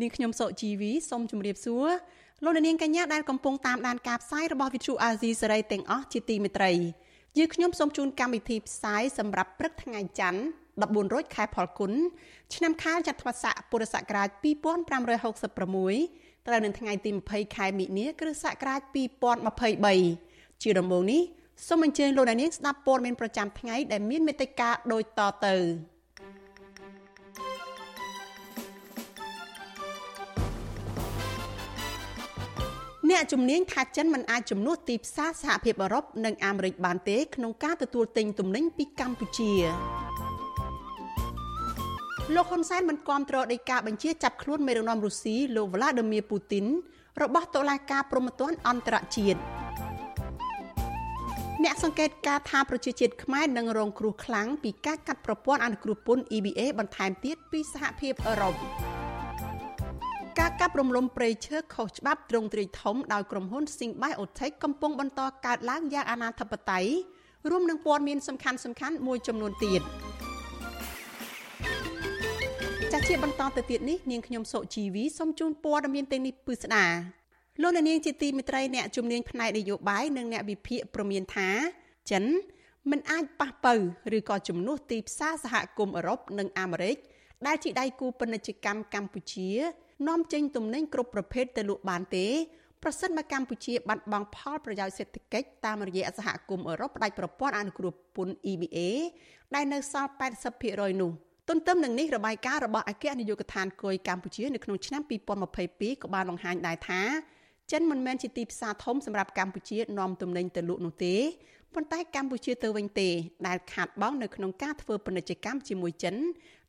នាងខ្ញុំសុជីវីសូមជម្រាបសួរលោកអ្នកនាងកញ្ញាដែលកំពុងតាមដានការផ្សាយរបស់ Vithu Azizi សេរីទាំងអស់ជាទីមេត្រីយើងខ្ញុំសូមជូនកម្មវិធីផ្សាយសម្រាប់ព្រឹកថ្ងៃច័ន្ទ14រោចខែផលគុណឆ្នាំខាលចត្វាស័កពុរសករាជ2566ត្រូវនៅថ្ងៃទី20ខែមិនិនាគ្រិស្តសករាជ2023ជាដំបូងនេះសូមអញ្ជើញលោកអ្នកនាងស្ដាប់ព័ត៌មានប្រចាំថ្ងៃដែលមានមេត្តាដូចតទៅ អ្នកជំនាញថាចិនមិនអាចជំនួសទីផ្សារសហភាពអឺរ៉ុបនិងអាមេរិកបានទេក្នុងការទទួលទិញទំនិញពីកម្ពុជាលោកហ៊ុនសែនមិនគាំទ្រដីកាបញ្ជាចាប់ខ្លួនមេដឹកនាំរុស្ស៊ីលោក Vladimir Putin របស់តុលាការព្រហ្មទណ្ឌអន្តរជាតិអ្នកសង្កេតការថាប្រជាជាតិខ្មែរនឹងរងគ្រោះខ្លាំងពីការកាត់ប្រព័ន្ធអនុគ្រោះពន្ធ EBA បន្ថែមទៀតពីសហភាពអឺរ៉ុប ការកាប់រំលំព្រៃឈើខុសច្បាប់ទ្រង់ទ្រាយធំដោយក្រុមហ៊ុន Singbiotic កំពុងបន្តកើតឡើងយ៉ាងអនាធបត័យរួមនឹងព័ត៌មានសំខាន់សំខាន់មួយចំនួនទៀតចាស់ជាបន្តទៅទៀតនេះនាងខ្ញុំសុជីវីសូមជូនព័ត៌មានទាំងនេះពឺស្ដាលោកនាងជាទីមេត្រីអ្នកជំនាញផ្នែកនយោបាយនិងអ្នកវិភាគប្រមានថាចិនមិនអាចប៉ះបើឬក៏ជំនួសទីផ្សារសហគមន៍អឺរ៉ុបនិងអាមេរិកដែលជាដៃគូពាណិជ្ជកម្មកម្ពុជា នាំចេញទំនិញគ្រប់ប្រភេទទៅលក់បានទេប្រសិនបើកម្ពុជាបាត់បង់ផលប្រយោជន៍សេដ្ឋកិច្ចតាមរយៈសហគមន៍អឺរ៉ុបផ្ដាច់ប្រព័ន្ធអនុគ្រោះពន្ធ EBA ដែលនៅសល់80%នោះទន្ទឹមនឹងនេះរបាយការណ៍របស់អគ្គនាយកដ្ឋានគយកម្ពុជានៅក្នុងឆ្នាំ2022ក៏បានបង្ហាញដែរថាចិនមិនមែនជាទីផ្សារធំសម្រាប់កម្ពុជានាំទំនិញទៅលក់នោះទេប៉ុន្តែកម្ពុជាទៅវិញទេដែលខាតបង់នៅក្នុងការធ្វើពាណិជ្ជកម្មជាមួយចិន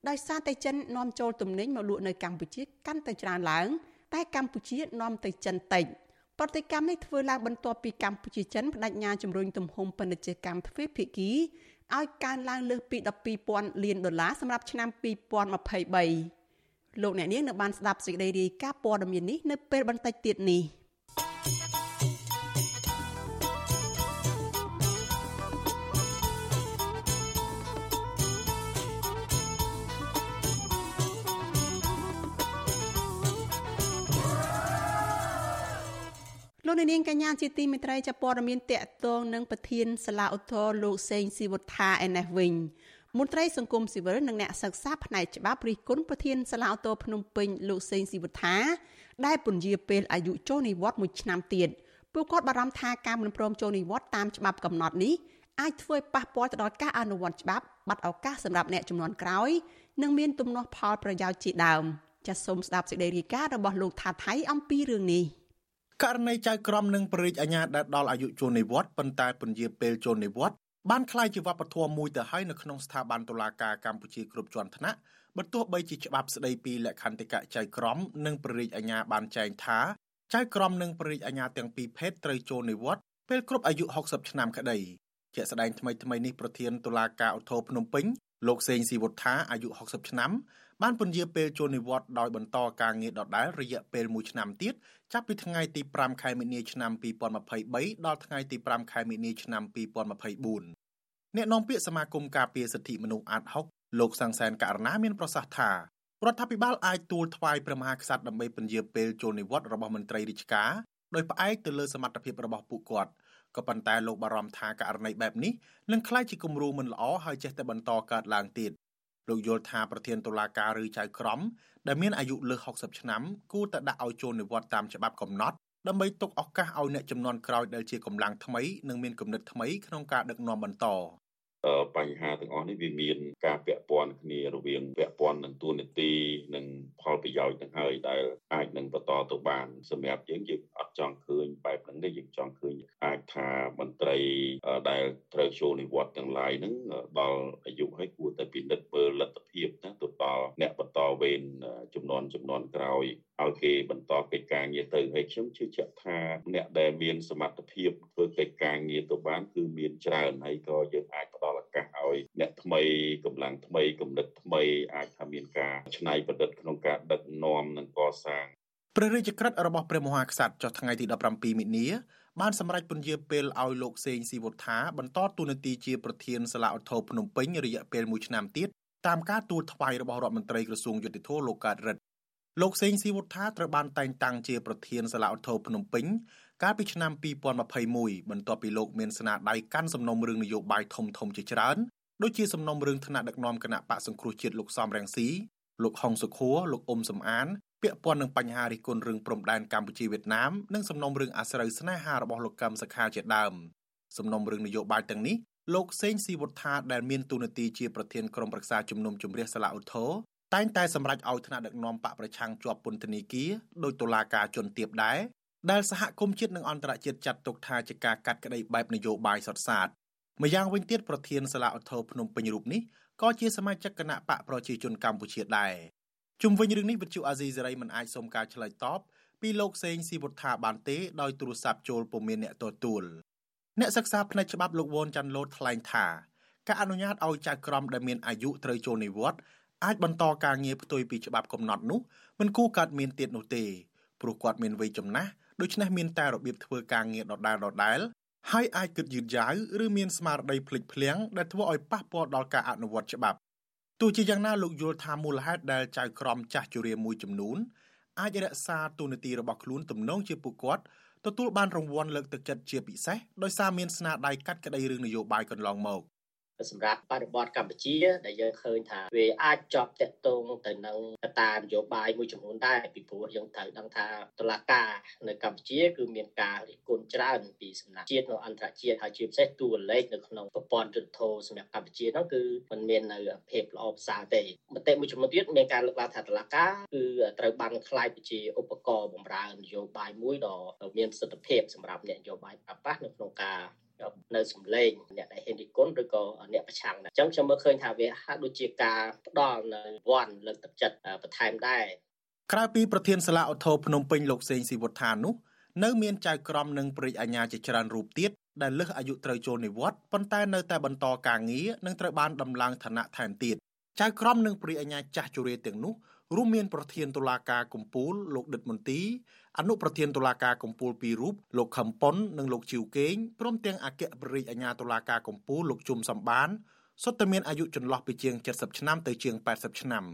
ដោយសារតែចិននាំចូលទំនិញមកលក់នៅកម្ពុជាកាន់តែច្រើនឡើង តែកម្ពុជានាំទៅចិនតិចប្រតិកម្មនេះធ្វើឡើងបន្ទាប់ពីកម្ពុជាចិនបដិញ្ញាជំរុញទំហំពាណិជ្ជកម្មទ្វេភាគីឲ្យកើនឡើងលើសពី12000លានដុល្លារសម្រាប់ឆ្នាំ2023លោកអ្នកនាងនៅបានស្ដាប់សេចក្តីរាយការណ៍ព័ត៌មាននេះនៅពេលបន្តិចទៀតនេះ លោកនាងកញ្ញាជាទីមេត្រីចាប់ព័ត៌មានតកតងនឹងប្រធានសាលាឧទ្ធរលោកសេងស៊ីវុធាឯនេះវិញមន្ត្រីសង្គមស៊ីវិលនិងអ្នកសិក្សាផ្នែកច្បាប់រិះគន់ប្រធានសាលាឧទ្ធរភ្នំពេញលោកសេងស៊ីវុធាដែលពន្យាពេលអាយុចូលនិវត្តន៍មួយឆ្នាំទៀតពួកគាត់បារម្ភថាការមិនព្រមចូលនិវត្តន៍តាមច្បាប់កំណត់នេះអាចធ្វើឲ្យប៉ះពាល់ទៅដល់ការអនុវត្តច្បាប់បាត់ឱកាសសម្រាប់អ្នកចំនួនក្រោយនិងមានទំនាស់ផលប្រយោជន៍ជាដើមចាសសូមស្ដាប់សេចក្តីរាយការណ៍របស់លោកថាថៃអំពីរឿងនេះ។ ករណីចៅក្រមនិងបរិយាអាញាដែលដល់អាយុចូលនិវត្តន៍ប៉ុន្តែពន្យាពេលចូលនិវត្តន៍បានคล้ายជាវប្បធម៌មួយទៅហើយនៅក្នុងស្ថាប័នតុលាការកម្ពុជាគ្រប់ជាន់ថ្នាក់បើទោះបីជាច្បាប់ស្ដីពីលក្ខន្តិកៈចៅក្រមនិងបរិយាអាញាបានចែងថាចៅក្រមនិងបរិយាអាញាទាំងពីរភេទត្រូវចូលនិវត្តន៍ពេលគ្រប់អាយុ60ឆ្នាំក្តីជាក់ស្ដែងថ្មីថ្មីនេះប្រធានតុលាការឧទ្ធរភ្នំពេញលោកសេងស៊ីវុធាអាយុ60ឆ្នាំ បានពន្យាពេលចូលនិវត្តន៍ដោយបន្តការងារដដែលរយៈពេល1ឆ្នាំទៀតចាប់ពីថ្ងៃទី5ខែមីនាឆ្នាំ2023ដល់ថ្ងៃទី5ខែមីនាឆ្នាំ2024អ្នកនាំពាក្យសមាគមការពារសិទ្ធិមនុស្សអាត6លោកសាំងសែនករណាមានប្រសាសន៍ថារដ្ឋាភិបាលអាចទូលថ្វាយព្រះមហាក្សត្រដើម្បីពន្យាពេលចូលនិវត្តន៍របស់មន្ត្រីរាជការដោយផ្អែកទៅលើសមត្ថភាពរបស់ពួកគាត់ក៏ប៉ុន្តែលោកបារម្ភថាករណីបែបនេះនឹងក្លាយជាគំរូមិនល្អហើយចេះតែបន្តកើតឡើងទៀត លោកយល់ថាប្រធានតុលាការឬចៅក្រមដែលមានអាយុលើស60ឆ្នាំគួរតែដាក់ឲ្យចូលនិវត្តន៍តាមច្បាប់កំណត់ដើម្បីទុកឱកាសឲ្យអ្នកចំនួនក្រោយដែលជាកម្លាំងថ្មីនិងមានគំនិតថ្មីក្នុងការដឹកនាំបន្ត បញ្ហាទាំងអស់នេះវាមានការពាក់ព័ន្ធគ្នារវាងពាក់ព័ន្ធនឹងទូនាទីនិងផលប្រយោជន៍ទាំងហើយដែលអាចនឹងបន្តទៅបានសម្រាប់យើងយើងអត់ចង់ឃើញបែបហ្នឹងទេយើងចង់ឃើញអាចថាមន្ត្រីដែលត្រូវចូលនិវត្តន៍ទាំងឡាយហ្នឹងដល់អាយុហើយគួរតែពិនិត្យមើលលទ្ធភាពភាពណាទៅដល់អ្នកបន្តវេនចំនួនចំនួនក្រោយឲ្យគេបន្តកិច្ចការងារទៅហើយខ្ញុំជឿជាក់ថាអ្នកដែលមានសមត្ថភាពធ្វើកិច្ចការងារទៅបានគឺមានច្រើនហើយក៏យើងអាចផ្ដល់ឱកាសឲ្យអ្នកថ្មីកម្លាំងថ្មីគំនិតថ្មីអាចថាមានការច្នៃប្រឌិតក្នុងការដឹកនាំនិងកសាងព្រះរាជក្រឹត្យរបស់ព្រះមហាក្សត្រចុះថ្ងៃទី17មិនិនាបានសម្រេចពន្យាពេលឲ្យលោកសេងស៊ីវុត្ថាបន្តតួនាទីជាប្រធានសាលាឧទ្ធរភ្នំពេញរយៈពេល1ឆ្នាំទៀតតាមការទូលថ្វាយរបស់រដ្ឋមន្ត្រីក្រសួងយុតិធម៌លោកកើតរិទ្ធ លោកសេងស៊ីវុត្ថាត្រូវបានតែងតាំងជាប្រធានសាលាឧទ្ធរភ្នំពេញកាលពីឆ្នាំ2021បន្ទាប់ពីលោកមានស្នាដៃកាន់សំណុំរឿងនយោបាយធំធំជាច្រើនដូចជាសំណុំរឿងថ្នាក់ដឹកនាំគណៈបកសង្គ្រោះជាតិលោកសំរងស៊ីលោកហុងសុខួរលោកអ៊ុំសំអានពាក់ព័ន្ធនឹងបញ្ហារិះគន់រឿងព្រំដែនកម្ពុជាវៀតណាមនិងសំណុំរឿងអាស្រូវស្នេហារបស់លោកកឹមសុខាជាដើមសំណុំរឿងនយោបាយទាំងនេះលោកសេងស៊ីវុត្ថាដែលមានទូនាទីជាប្រធានក្រុមប្រឹក្សាជំនុំជម្រះសាលាឧទ្ធរ តែងតែសម្រេចឲ្យថ្នាក់ដឹកនាំបកប្រឆាំងជាប់ពន្ធនាគារដោយតុលាការជន់ទាបដែរដែលសហគមន៍ជាតិនិងអន្តរជាតិចាត់ទុកថាជាការកាត់ក្តីបែបនយោបាយសុទ្ធសាធម្យ៉ាងវិញទៀតប្រធានសាលាឧទ្ធរភ្នំពេញរូបនេះក៏ជាសមាជិកគណៈបកប្រជាជនកម្ពុជាដែរជុំវិញរឿងនេះវិទ្យុអាស៊ីសេរីមិនអាចសុំការឆ្លើយតបពីលោកសេងស៊ីវុត្ថាបានទេដោយទូរស័ព្ទចូលពុំមានអ្នកទទួលអ្នកសិក្សាផ្នែកច្បាប់លោកវ៉ុនចាន់ឡូតថ្លែងថាការអនុញ្ញាតឲ្យចៅក្រមដែលមានអាយុត្រូវចូលនិវត្តន៍ អាចបន្តការងារផ្ទុយពីច្បាប់កំណត់នោះមិនគួរកើតមានទៀតនោះទេព្រោះគាត់មានវ័យចំណាស់ដូច្នេះមានតែរបៀបធ្វើការងារដដែលដដែលហើយអាចគិតយឺតយ៉ាវឬមានស្មារតីភ្លេចភ្លាំងដែលធ្វើឲ្យប៉ះពាល់ដល់ការអនុវត្តច្បាប់ទោះជាយ៉ាងណាលោកយល់ថាមូលហេតុដែលចៅក្រមចាស់ជរាមួយចំនួនអាចរក្សាទូនាទីរបស់ខ្លួនទំនងជាពួកគាត់ទទួលបានរង្វាន់លើកទឹកចិត្តជាពិសេសដោយសារមានស្នាដៃកាត់ក្តីរឿងនយោបាយកន្លងមក សម្រាប់បរិបទកម្ពុជា ដែលយើងឃើញថាវាអាចជាប់តាក់ទងទៅនឹងកត្តានយោបាយមួយចំនួនដែរពីព្រោះយើងត្រូវដឹងថាតឡាការនៅកម្ពុជា គឺមានការរិះគន់ច្រើនពីសំណាក់ជាតិនិងអន្តរជាតិហើយជាពិសេសតួលេខនៅក្នុងប្រព័ន្ធយុទ្ធធរសម្រាប់កម្ពុជាហ្នឹងគឺมันមាននៅភាពល្អប្រសើរទេមតិមួយចំនួនទៀតមានការលើកឡើងថាតឡាការគឺត្រូវបានខ្លាយទៅជាឧបករណ៍បម្រើនយោបាយមួយដ៏មានប្រសិទ្ធភាពសម្រាប់អ្នកនយោបាយប្រប៉ះនៅក្នុងការ នៅសម្លេងអ្នកដែលហ៊ានរិះគន់ឬក៏អ្នកប្រឆាំងអញ្ចឹងខ្ញុំមើលឃើញថាវាហាក់ដូចជាការផ្ដល់នៅវ័នលើកទឹកចិត្តបន្ថែមដែរក្រៅពីប្រធានសាលាឧទ្ធរភ្នំពេញលោកសេងស៊ីវុត្ថានោះនៅមានចៅក្រមនិងព្រះអាញាជាច្រើនរូបទៀតដែលលើសអាយុត្រូវចូលនិវត្តន៍ប៉ុន្តែនៅតែបន្តការងារនិងត្រូវបានដំឡើងឋានៈថែមទៀតចៅក្រមនិងព្រះអាញាចាស់ជរាទាំងនោះ រួមមានប្រធានតុលាការកំពូលលោកដិតមន្ទីអនុប្រធានតុលាការកំពូលពីររូបលោកខឹមប៉ុននិងលោកជីវកេងព្រមទាំងអគ្គប្ររាជអាជ្ញាតុលាការកំពូលលោកជុំសំបានសុទ្ធតែមានអាយុចន្លោះពីជាង70ឆ្នាំទៅជាង80ឆ្នាំ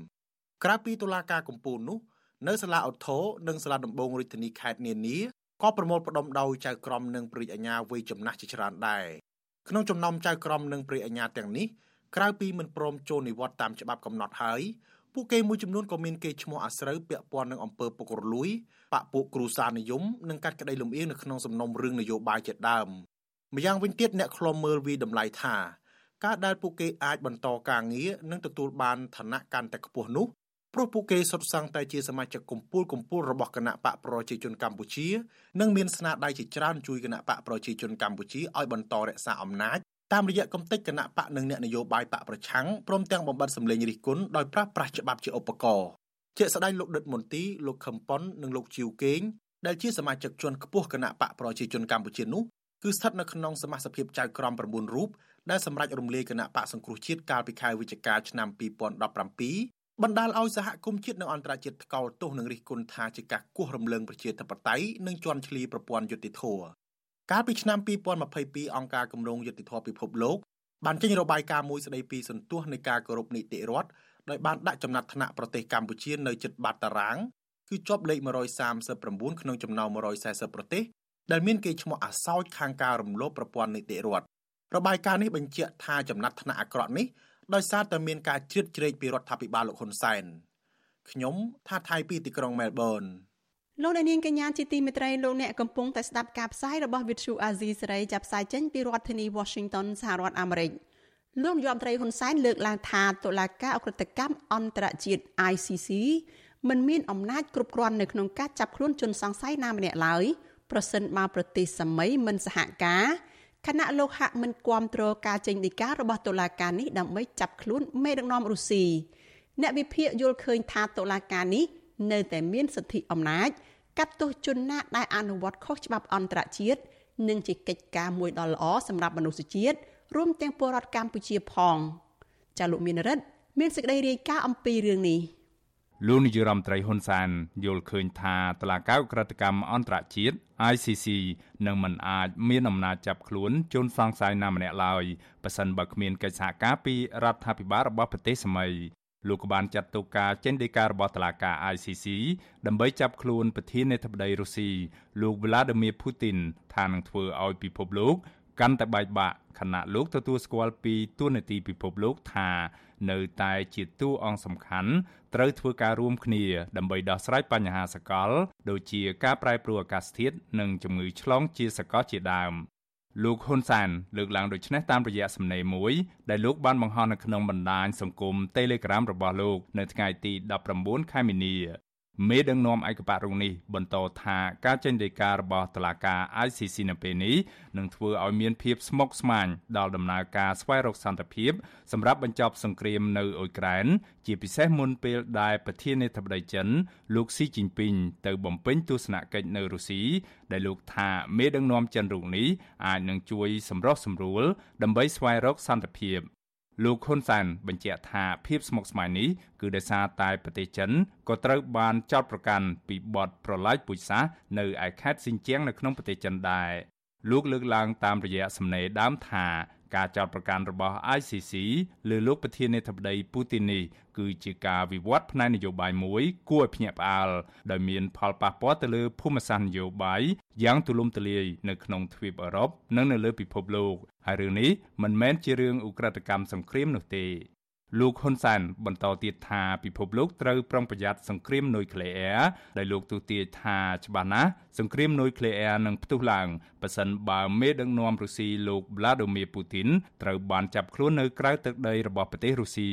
ក្រៅពីតុលាការកំពូលនោះនៅសាលាឧទ្ធរនិងសាលាដំបងរាជធានីខេត្តនានាក៏ប្រមូលផ្ដុំដោយចៅក្រមនិងព្រះអាជ្ញាវ័យចំណាស់ជាច្រើនដែរក្នុងចំណោមចៅក្រមនិងព្រះអាជ្ញាទាំងនេះក្រៅពីមិនព្រមចូលនិវត្តន៍តាមច្បាប់កំណត់ហើយ ពួកគេមួយចំនួនក៏មានគេឈ្មោះអាស្រូវពាក់ព័ន្ធនឹងអំពើពុករលួយបពពួកគ្រូសានិយមនិងកាត់ក្តីលំអៀងនៅក្នុងសំណុំរឿងនយោបាយជាដើមម្យ៉ាងវិញទៀតអ្នកខ្លំមើលវីតម្លៃថាការដែលពួកគេអាចបន្តការងារនិងទទួលបានឋានៈកាន់តែខ្ពស់នោះព្រោះពួកគេសុទ្ធសឹងតែជាសមាជិកគំពូលគំពូលរបស់គណៈបកប្រជាជនកម្ពុជា និងមានស្នាដៃជាច្រើនជួយគណៈបកប្រជាជនកម្ពុជាឲ្យបន្តរក្សាអំណាច តាមរយៈកំតិចគណៈបកនិងអ្នកនយោបាយបកប្រឆាំងព្រមទាំងបំបត្តិសម្លេងរិះគន់ដោយប្រើប្រាស់ច្បាប់ជាឧបករណ៍ជាស្ដេចលោកដិតមន្ទីលោកខឹមប៉ុននិងលោកជីវកេងដែលជាសមាជិកជាន់ខ្ពស់គណៈបកប្រជាជនកម្ពុជានោះគឺស្ថិតនៅក្នុងសមាជិកភាពចៅក្រម9រូបដែលសម្រេចរំលាយគណៈបកសង្គ្រោះជាតិកាលពីខែវិច្ឆិកាឆ្នាំ2017បណ្ដាលឲ្យសហគមន៍ជាតិនិងអន្តរជាតិថ្កោលទោសនិងរិះគន់ថាជាការគោះរំលើងប្រជាធិបតេយ្យនិងជន់ឈ្លីប្រព័ន្ធយុតិធធម៌ កាលពីឆ្នាំ2022អង្គការគម្រោងយុតិធធម៌ពិភពលោកបានចេញរបាយការណ៍មួយស្ដីពីសន្ទុះនៃការគោរពនីតិរដ្ឋដោយបានដាក់ចំណាត់ថ្នាក់ប្រទេសកម្ពុជានៅជិតបាតតារាងគឺជាប់លេខ139ក្នុងចំណោម140ប្រទេសដែលមានគេឈ្មោះអាសោចខាងការរំលោភប្រព័ន្ធនីតិរដ្ឋរបាយការណ៍នេះបញ្ជាក់ថាចំណាត់ថ្នាក់អាក្រក់នេះដោយសារតែមានការជ្រៀតជ្រែកពីរដ្ឋាភិបាលលោកហ៊ុនសែនខ្ញុំថាថៃពីទីក្រុងមែលប៊ន លោកអ្នកនាងកញ្ញាជាទីមេត្រីលោកអ្នកកំពុងតែស្ដាប់ការផ្សាយរបស់ Vithu Azizi សេរីចាប់ផ្សាយចេញពីរដ្ឋធានី Washington សហរដ្ឋអាមេរិកលោកនាយរដ្ឋមន្ត្រីហ៊ុនសែនលើកឡើងថាតុលាការអក្រិតកម្មអន្តរជាតិ ICC មិនមានអំណាចគ្រប់គ្រាន់នៅក្នុងការចាប់ខ្លួនជនសង្ស័យណាម្នាក់ឡើយប្រសិនបើប្រទេសសម័យមិនសហការគណៈលោកហាក់មិនគាំទ្រការចេញដីការបស់តុលាការនេះដើម្បីចាប់ខ្លួនមេដឹកនាំរុស្ស៊ីអ្នកវិភាគយល់ឃើញថាតុលាការនេះនៅតែមានសិទ្ធិអំណាច កាត់ទោសជនណាដែលអនុវត្តខុសច្បាប់អន្តរជាតិនិងជាកិច្ចការមួយដ៏ល្អសម្រាប់មនុស្សជាតិរួមទាំងពលរដ្ឋកម្ពុជាផងចាលោកមានរិទ្ធមានសេចក្តីរាយការណ៍អំពីរឿងនេះលោកនាយរដ្ឋមន្ត្រីហ៊ុនសែនយល់ឃើញថាតឡាកៅក្រិតកម្មអន្តរជាតិ ICC នឹងមិនអាចមានអំណាចចាប់ខ្លួនជនសង្ស័យណាម្នាក់ឡើយប៉ះសិនបើគ្មានកិច្ចសហការពីរដ្ឋាភិបាលរបស់ប្រទេសសម័យ លោកក៏បានចាត់ទុកការចេញដីការបស់តុលាការ ICC ដើម្បីចាប់ខ្លួនប្រធានាធិបតីរុស្ស៊ីលោក Vladimir Putin ថានឹងធ្វើឲ្យពិភពលោកកាន់តែបែកបាក់ខណៈលោកទទួលស្គាល់ពីទួនាទីពិភពលោកថានៅតែជាតួអង្គសំខាន់ត្រូវធ្វើការរួមគ្នាដើម្បីដោះស្រាយបញ្ហាសកល ដូចជាការប្រែប្រួលអាកាសធាតុនិងជំងឺឆ្លងជាសកលជាដើម លោកហ៊ុនសានលើកឡើងដូចនេះតាមរយៈសំណេរមួយដែលលោកបានបង្ហោះនៅក្នុងបណ្ដាញសង្គម Telegram របស់លោកនៅថ្ងៃទី19ខែមីនា មេដឹកនាំឯកបៈរុងនេះបន្តថាការចេញដីការបស់តុលាការ ICC នៅពេលនេះនឹងធ្វើឲ្យមានភាពស្មុគស្មាញដល់ដំណើរការស្វែងរកសន្តិភាពសម្រាប់បញ្ចប់សង្គ្រាមនៅអ៊ុយក្រែន ជាពិសេសមុនពេលដែលប្រធានាធិបតីចិន លោកស៊ីជីនពីងទៅបំពេញទស្សនកិច្ចនៅរុស្ស៊ីដែលលោកថាមេដឹកនាំចិនរូបនេះអាចនឹងជួយសម្រុះសម្រួលដើម្បីស្វែងរកសន្តិភាព លោកហ៊ុនសែនបញ្ជាក់ថាភាពស្មុគស្មាញនេះគឺដោយសារតែប្រទេសចិនក៏ត្រូវបានចោទប្រកាន់ពីបទប្រឡាយពូជសាសន៍នៅឯខេត្តស៊ីនជៀងនៅក្នុងប្រទេសចិនដែរលោកលើកឡើងតាមរយៈសំណេរដើមថា ការចោទប្រកាន់របស់ ICC លើលោកប្រធានាធិបតីពូទីននេះគឺជាការវិវត្តផ្នែកនយោបាយមួយគួរឲ្យភ្ញាក់ផ្អើលដោយមានផលប៉ះពាល់ទៅលើភូមិសាស្ត្រនយោបាយយ៉ាងទូលំទូលាយនៅក្នុងទ្វីបអឺរ៉ុបនិងនៅលើពិភពលោកហើយរឿងនេះមិនមែនជារឿងឧក្រិដ្ឋកម្មសង្គ្រាមនោះទេ លោកហ៊ុនសែនបន្តទៀតថាពិភពលោកត្រូវប្រុងប្រយ័ត្នសង្គ្រាមនុយក្លេអ៊ែរដែលលោកទូទាយថាច្បាស់ណាស់សង្គ្រាមនុយក្លេអ៊ែរនឹងផ្ទុះឡើងប៉ះសិនបើមេដឹកនាំរុស្ស៊ីលោក Vladimir Putin ត្រូវបានចាប់ខ្លួននៅក្រៅទឹកដីរបស់ប្រទេសរុស្ស៊ី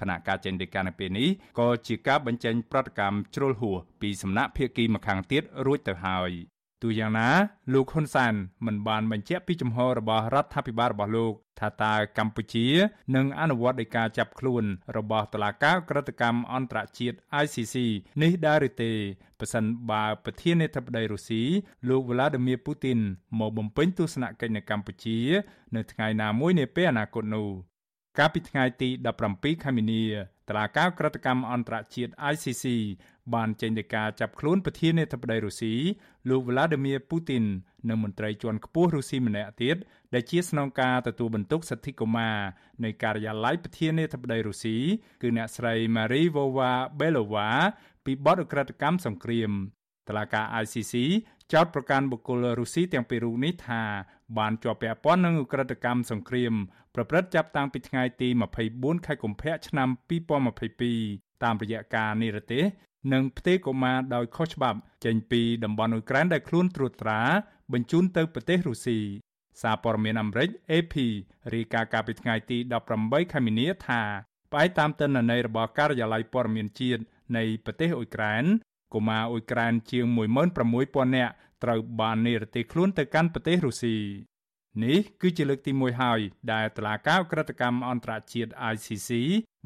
គណៈការចេញដីកានៅពេលនេះក៏ជាការបញ្ចេញប្រតិកម្មជ្រុលហួសពីសំណាក់ភៀកគីម្ខាងទៀតរួចទៅហើយ ទូយ៉ាងណាលោកហ៊ុនសានមិនបានបញ្ជាក់ពីចំហរបស់រដ្ឋាភិបាលរបស់លោកថាតើកម្ពុជានឹងអនុវត្តដីកាចាប់ខ្លួនរបស់តុលាការក្រតកម្មអន្តរជាតិ ICC នេះដែរឬទេប៉ះសិនបើប្រធានាធិបតីរុស្ស៊ីលោក Vladimir Putin មកបំពេញទស្សនកិច្ចនៅកម្ពុជា នៅថ្ងៃណាមួយនាពេលអនាគតនោះកាលពីថ្ងៃទី17ខែមីនា តឡាការក្រតកម្មអន្តរជាតិ ICC បានចេញដីកាចាប់ខ្លួនប្រធានាធិបតីរុស្ស៊ីលោក Vladimir Putin និងមន្ត្រីជាន់ខ្ពស់រុស្ស៊ីម្នាក់ទៀតដែលជាស្នងការទទួលបន្ទុកសិទ្ធិកុមារនៃការិយាល័យប្រធានាធិបតីរុស្ស៊ីគឺអ្នកស្រី Marie Vova Belova ពីបទអក្រិតកម្មសង្គ្រាមតឡាការ ICC ចោទប្រកាន់បុគ្គលរុស្ស៊ីទាំងពីររូបនេះថាបានជាប់ពាក់ព័ន្ធនឹងអក្រិតកម្មសង្គ្រាមប្រព្រឹត្តចាប់តាំងពីថ្ងៃទី24ខែកុម្ភៈឆ្នាំ2022តាមរយៈការនិរទេសនិងផ្ទេរកុមារដោយខុសច្បាប់ចេញពីតំបន់អ៊ុយក្រែនដែលខ្លួនត្រួតត្រា បញ្ជូនទៅប្រទេសរុស្ស៊ីសារព័ត៌មានអាមេរិក AP រាយការណ៍កាលពីថ្ងៃទី18ខែមីនាថាផ្អែកតាមទិន្នន័យរបស់ការិយាល័យព័ត៌មានជាតិនៃប្រទេសអ៊ុយក្រែន កុមារអ៊ុយក្រែនជាង16000នាក់ត្រូវបាននិរទេសខ្លួនទៅកាន់ប្រទេសរុស្ស៊ីនេះគឺជាលើកទី1ហើយដែលតឡាការក្រិតកម្មអន្តរជាតិ ICC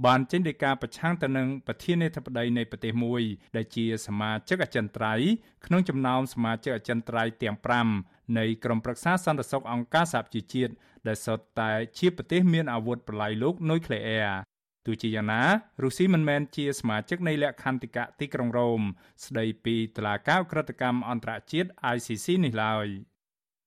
បានចេញដីកាប្រឆាំងទៅនឹងប្រធានាធិបតីនៃប្រទេសមួយ ដែលជាសមាជិកអចិន្ត្រៃយ៍ក្នុងចំណោមសមាជិកអចិន្ត្រៃយ៍ទាំង5នៃក្រុមប្រឹក្សាសន្តិសុខអង្គការសហប្រជាជាតិដែលសុទ្ធតែជាប្រទេសមានអាវុធប្រឡាយលោកនុយក្លេអ៊ែរ ទោះជាយ៉ាងណារុស្ស៊ីមិនមែនជាសមាជិកនៃលក្ខន្តិកៈទីក្រុងរ៉ូមស្ដីពីតឡាការក្រិតកម្មអន្តរជាតិ ICC នេះឡើយ។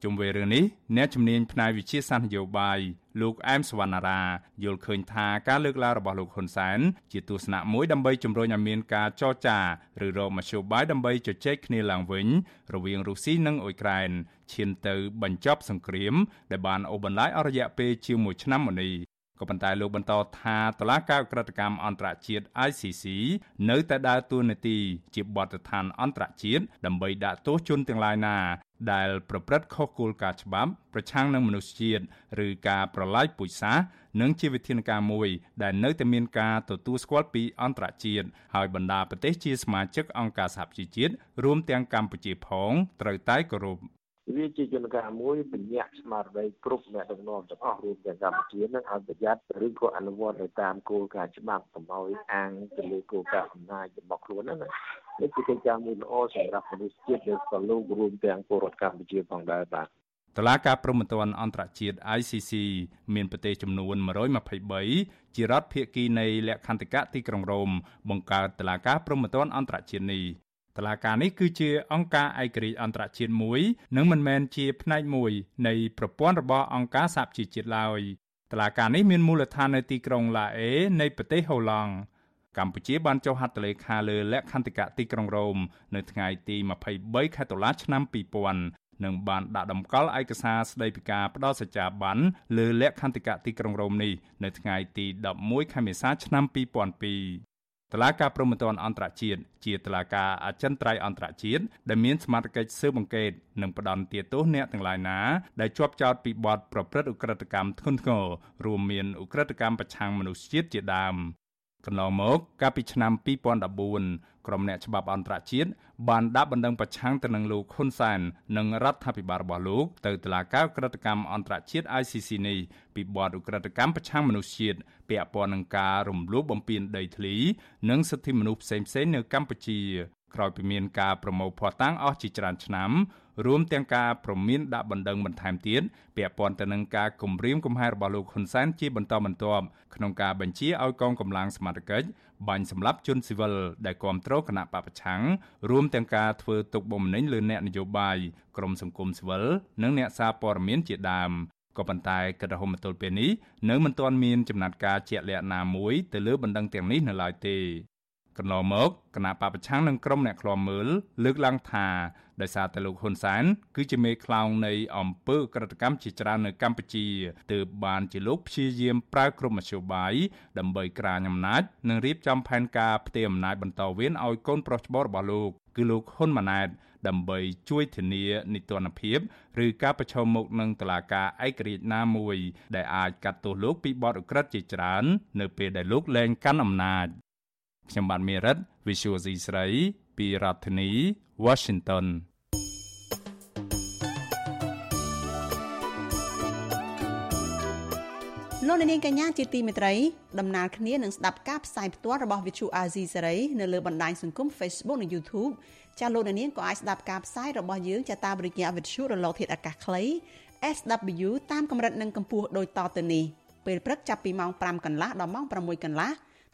ជុំវិញរឿងនេះអ្នកជំនាញផ្នែកវិទ្យាសាស្ត្រនយោបាយលោកអែមសវណ្ណារាយល់ឃើញថាការលើកឡើងរបស់លោកហ៊ុនសែនជាទស្សនៈមួយដើម្បីជំរុញឲ្យមានការចរចាឬរកមធ្យោបាយដើម្បីជជែកគ្នាឡើងវិញ រវាងរុស្ស៊ីនិងអ៊ុយក្រែនឈានទៅបញ្ចប់សង្គ្រាមដែលបានអូសបន្លាយអស់រយៈពេលជាង1ឆ្នាំមកនេះ ក៏ប៉ុន្តែលោកបន្តថាតឡាការក្រិតកម្មអន្តរជាតិ ICC នៅតែដើរតួនាទីជាបទដ្ឋានអន្តរជាតិដើម្បីដាក់ទោសជនទាំងឡាយណា ដែលប្រព្រឹត្តខុសគោលការណ៍ច្បាប់ប្រឆាំងនឹងមនុស្សជាតិឬការប្រឡាយពូជសាសន៍និងជាវិធានការមួយ ដែលនៅតែមានការទទួលស្គាល់ពីអន្តរជាតិហើយបណ្ដាប្រទេសជាសមាជិកអង្គការសហប្រជាជាតិរួមទាំងកម្ពុជាផងត្រូវតែគោរព វាជាយន្តការមួយបញ្ញត្តិស្មារតីគ្រប់អ្នកដឹកនាំទាំងអស់រួមទាំងកម្ពុជានឹងឲ្យប្រយ័ត្នឬក៏អនុវត្តទៅតាមគោលការណ៍ច្បាប់កុំឲ្យអាងទៅលើគោលការណ៍អំណាចរបស់ខ្លួនហ្នឹងណានេះជាកិច្ចការមួយល្អសម្រាប់មនុស្សជាតិដែលក៏លោករួមទាំងពលរដ្ឋកម្ពុជាផងដែរបាទតឡាការព្រហ្មទណ្ឌអន្តរជាតិ ICC មានប្រទេសចំនួន123ជារដ្ឋភាគីនៃលក្ខន្តិកៈទីក្រុងរ៉ូមបង្កើតតឡាការព្រហ្មទណ្ឌអន្តរជាតិនេះ តឡាការនេះគឺជាអង្គការឯករាជ្យអន្តរជាតិមួយនិងមិនមែនជាផ្នែកមួយនៃប្រព័ន្ធរបស់អង្គការសហជីវជាតិឡើយតឡាការនេះមានមូលដ្ឋាននៅទីក្រុងឡាអេនៃប្រទេសហូឡង់កម្ពុជាបានចុះហត្ថលេខាលើលក្ខន្តិកៈទីក្រុងរ៉ូមនៅថ្ងៃទី23ខែតុលាឆ្នាំ2000និងបានដាក់តម្កល់ឯកសារស្តីពីការផ្ដល់សច្ចាប័នលើលក្ខន្តិកៈទីក្រុងរ៉ូមនេះនៅថ្ងៃទី11ខែមេសាឆ្នាំ2002 តឡាការព្រហ្មទណ្ឌអន្តរជាតិជាតឡាការអចិន្ត្រៃយ៍អន្តរជាតិដែលមានសមត្ថកិច្ចស៊ើបអង្កេតនិងផ្ដន្ទាទោសអ្នកទាំងឡាយណាដែលជាប់ចោទពីបទប្រព្រឹត្តឧក្រិដ្ឋកម្មធ្ងន់ធ្ងររួមមានឧក្រិដ្ឋកម្មប្រឆាំងមនុស្សជាតិជាដើមកន្លងមកកាលពីឆ្នាំ2014 ក្រុមអ្នកច្បាប់អន្តរជាតិបានដាក់បណ្ដឹងប្រឆាំងទៅនឹងលោកហ៊ុនសែននិងរដ្ឋាភិបាលរបស់លោកទៅតុលាការក្រិតកម្មអន្តរជាតិ ICC នេះពីបទឧក្រិដ្ឋកម្មប្រឆាំងមនុស្សជាតិពាក់ព័ន្ធនឹងការរំលោភបំពានដីធ្លី និងសិទ្ធិមនុស្សផ្សេងៗនៅកម្ពុជា ក្រោយពីមានការប្រមូលភស្តុតាងអស់ជាច្រើនឆ្នាំ រួមទាំងការប្រមានដាក់បណ្ដឹងបន្ថែមទៀតពាក់ព័ន្ធទៅនឹងការគំរាមកំហែងរបស់លោកហ៊ុនសែនជាបន្តបន្ទាប់ក្នុងការបញ្ជាឲ្យកងកម្លាំងសមត្ថកិច្ចបាញ់សម្លាប់ជនស៊ីវិលដែលគ្រប់គ្រងគណៈបពប្រឆាំងរួមទាំងការធ្វើទុកបុកម្នេញលើអ្នកនយោបាយក្រមសង្គមស៊ីវិលនិងអ្នកសារព័ត៌មានជាដើមក៏ប៉ុន្តែគិតរហូតមកទល់ពេលនេះនៅមិនទាន់មានចំណាត់ការជាក់លាក់ណាមួយទៅលើបណ្ដឹងទាំងនេះនៅឡើយទេ កន្លងមកគណៈបពប្រឆាំងនិងក្រុមអ្នកខ្លាំមើលលើកឡើងថាដោយសារតែលោកហ៊ុនសែនគឺជាមេខ្លោងនៃអំពើក្រិតកម្មជាច្រើននៅកម្ពុជាទើបបានជាលោកព្យាយាមប្រើគ្រប់មធ្យោបាយដើម្បីក្រាញអំណាចនិងរៀបចំផែនការផ្ទេរអំណាចបន្តវេនឲ្យកូនប្រុសច្បងរបស់លោកគឺលោកហ៊ុនម៉ាណែតដើម្បីជួយធានានីតិរដ្ឋភាពឬការប្រឈមមុខនឹងតុលាការឯករាជ្យណាមួយ ដែលអាចកាត់ទោសលោកពីបទឧក្រិដ្ឋជាច្រើន នៅពេលដែលលោកលែងកាន់អំណាច ខ្ញុំបាទមេរិត Visual C ស្រីពីរដ្ឋធានី Washington លោកនាងកញ្ញាជាទីមេត្រីដំណើរគ្នានឹងស្ដាប់ការផ្សាយផ្ទាល់របស់ Vithu Azizi សេរីនៅលើបណ្ដាញសង្គម Facebook និង YouTube ចាលោកនាងក៏អាចស្ដាប់ការផ្សាយរបស់យើងចាតាមរយៈ Vithu រលកធាតុអាកាសខ្លី SW តាមកម្រិតនិងកម្ពស់ដូចតទៅនេះពេលព្រឹកចាប់ពីម៉ោង5កន្លះដល់ម៉ោង6កន្លះ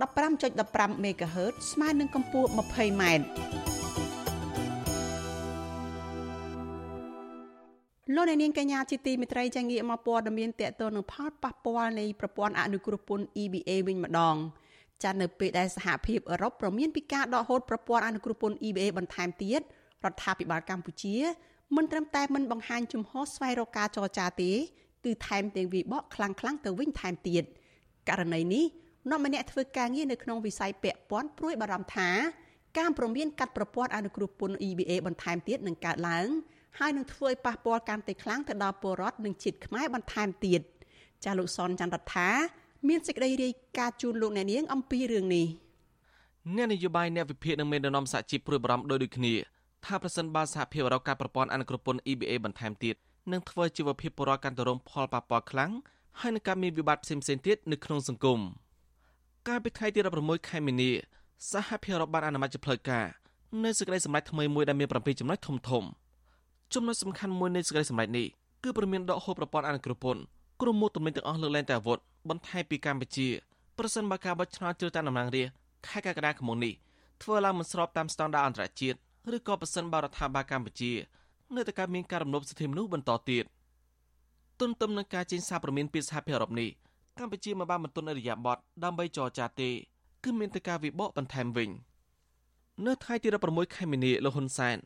15.15 MHz ស្មើនឹងកម្ពស់ 20m លោកអ្នកនាងកញ្ញាជាទីមេត្រីចាងាកមកព័ត៌មានតកតនឹងផលប៉ះពាល់នៃប្រព័ន្ធអនុគ្រោះពន្ធ EBA វិញម្ដងចានៅពេលដែលសហភាពអឺរ៉ុបប្រមានពីការដកហូតប្រព័ន្ធអនុគ្រោះពន្ធ EBA បន្ថែមទៀតរដ្ឋាភិបាលកម្ពុជាមិនត្រឹមតែមិនបង្ហាញជំហរស្វែងរកការចរចាទេគឺថែមទាំងវិបកខ្លាំងៗទៅវិញថែមទៀតករណីនេះ នាំម្នាក់ធ្វើការងារនៅក្នុងវិស័យពាក់ព័ន្ធព្រួយបារម្ភថាការប្រមានកាត់ប្រព័ន្ធអនុគ្រោះពន្ធ EBA បន្ថែមទៀតនឹងកើតឡើងហើយនឹងធ្វើឲ្យប៉ះពាល់កាន់តែខ្លាំងទៅដល់ពលរដ្ឋនិងជាតិខ្មែរបន្ថែមទៀតចាលោកសនច័ន្ទរដ្ឋាមានសេចក្តីរាយការណ៍ជូនលោកអ្នកនាងអំពីរឿងនេះអ្នកនយោបាយអ្នកវិភាគនិងមេដឹកនាំសហជីពព្រួយបារម្ភដោយដូចគ្នាថាប្រសិនបើសហភាពអឺរ៉ុបការប្រព័ន្ធអនុគ្រោះពន្ធ EBA បន្ថែមទៀតនឹងធ្វើជីវភាពពលរដ្ឋកាន់តែរងផលប៉ះពាល់ខ្លាំងហើយនឹងការមានវិបត្តិផ្សេងៗទៀតនៅក្នុងសង្គម។ កាលពីថ្ងៃទី16ខែមីនាសហភាពអឺរ៉ុបបានអនុម័តជាផ្លូវការនៅសេចក្តីសម្រេចថ្មីមួយដែលមាន7ចំណុចធំធំចំណុចសំខាន់មួយនៃសេចក្តីសម្រេចនេះគឺប្រមានដកហូតប្រព័ន្ធអនុគ្រោះពន្ធក្រុមមុខទំនិញទាំងអស់លើកលែងតែអាវុធបន្ថែមពីកម្ពុជាប្រសិនបើការបោះឆ្នោតជ្រើសតាំងតំណាងរាស្ត្រខែកក្កដាឆ្នាំនេះធ្វើឡើងមិនស្របតាមស្តង់ដារអន្តរជាតិឬក៏ប្រសិនបើរដ្ឋាភិបាលកម្ពុជា នៅតែកើតមានការរំលោភសិទ្ធិមនុស្សបន្តទៀតទន្ទឹមនឹងការចេញសារព្រមានពីសហភាពអឺរ៉ុបនេះ កម្ពុជាមិនបានបន្ទន់អរិយាប័ត្រដើម្បីចរចាទេគឺមានតែការវិបកបន្ថែមវិញនៅថ្ងៃទី16ខែមីនាលោកហ៊ុនសែន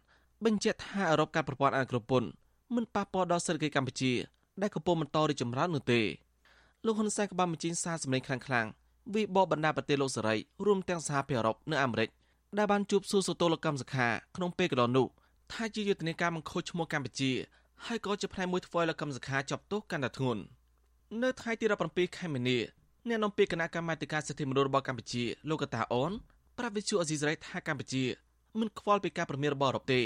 បញ្ជាក់ថាអឺរ៉ុបកាត់ប្រព័ន្ធអនុគ្រោះពន្ធមិនប៉ះពាល់ដល់សេដ្ឋកិច្ចកម្ពុជា ដែលកំពុងបន្តរីកចម្រើននោះទេលោកហ៊ុនសែនក៏បានបញ្ចេញសារសម្លេងខ្លាំងៗវិបកបណ្ដាប្រទេសលោកសេរីរួមទាំងសហភាពអឺរ៉ុបនិងអាមេរិកដែលបានជួបសួរសតូលកម្មសខាក្នុងពេលកន្លងនោះថាជាយុទ្ធនាការបង្ខូចឈ្មោះកម្ពុជាហើយក៏ជាផ្នែកមួយធ្វើឲ្យលោកកម្មសខាជាប់ទោសកាន់តែធ្ងន់ នៅថ្ងៃទី17ខែមីនាអ្នកនាំពាក្យគណៈកម្មាធិការសិទ្ធិមនុស្សរបស់កម្ពុជាលោកកតាអូនប្រាប់វិទ្យុអេស៊ីសរ៉ៃថាកម្ពុជាមិនខ្វល់ពីការប្រមានរបស់អឺរ៉ុបទេ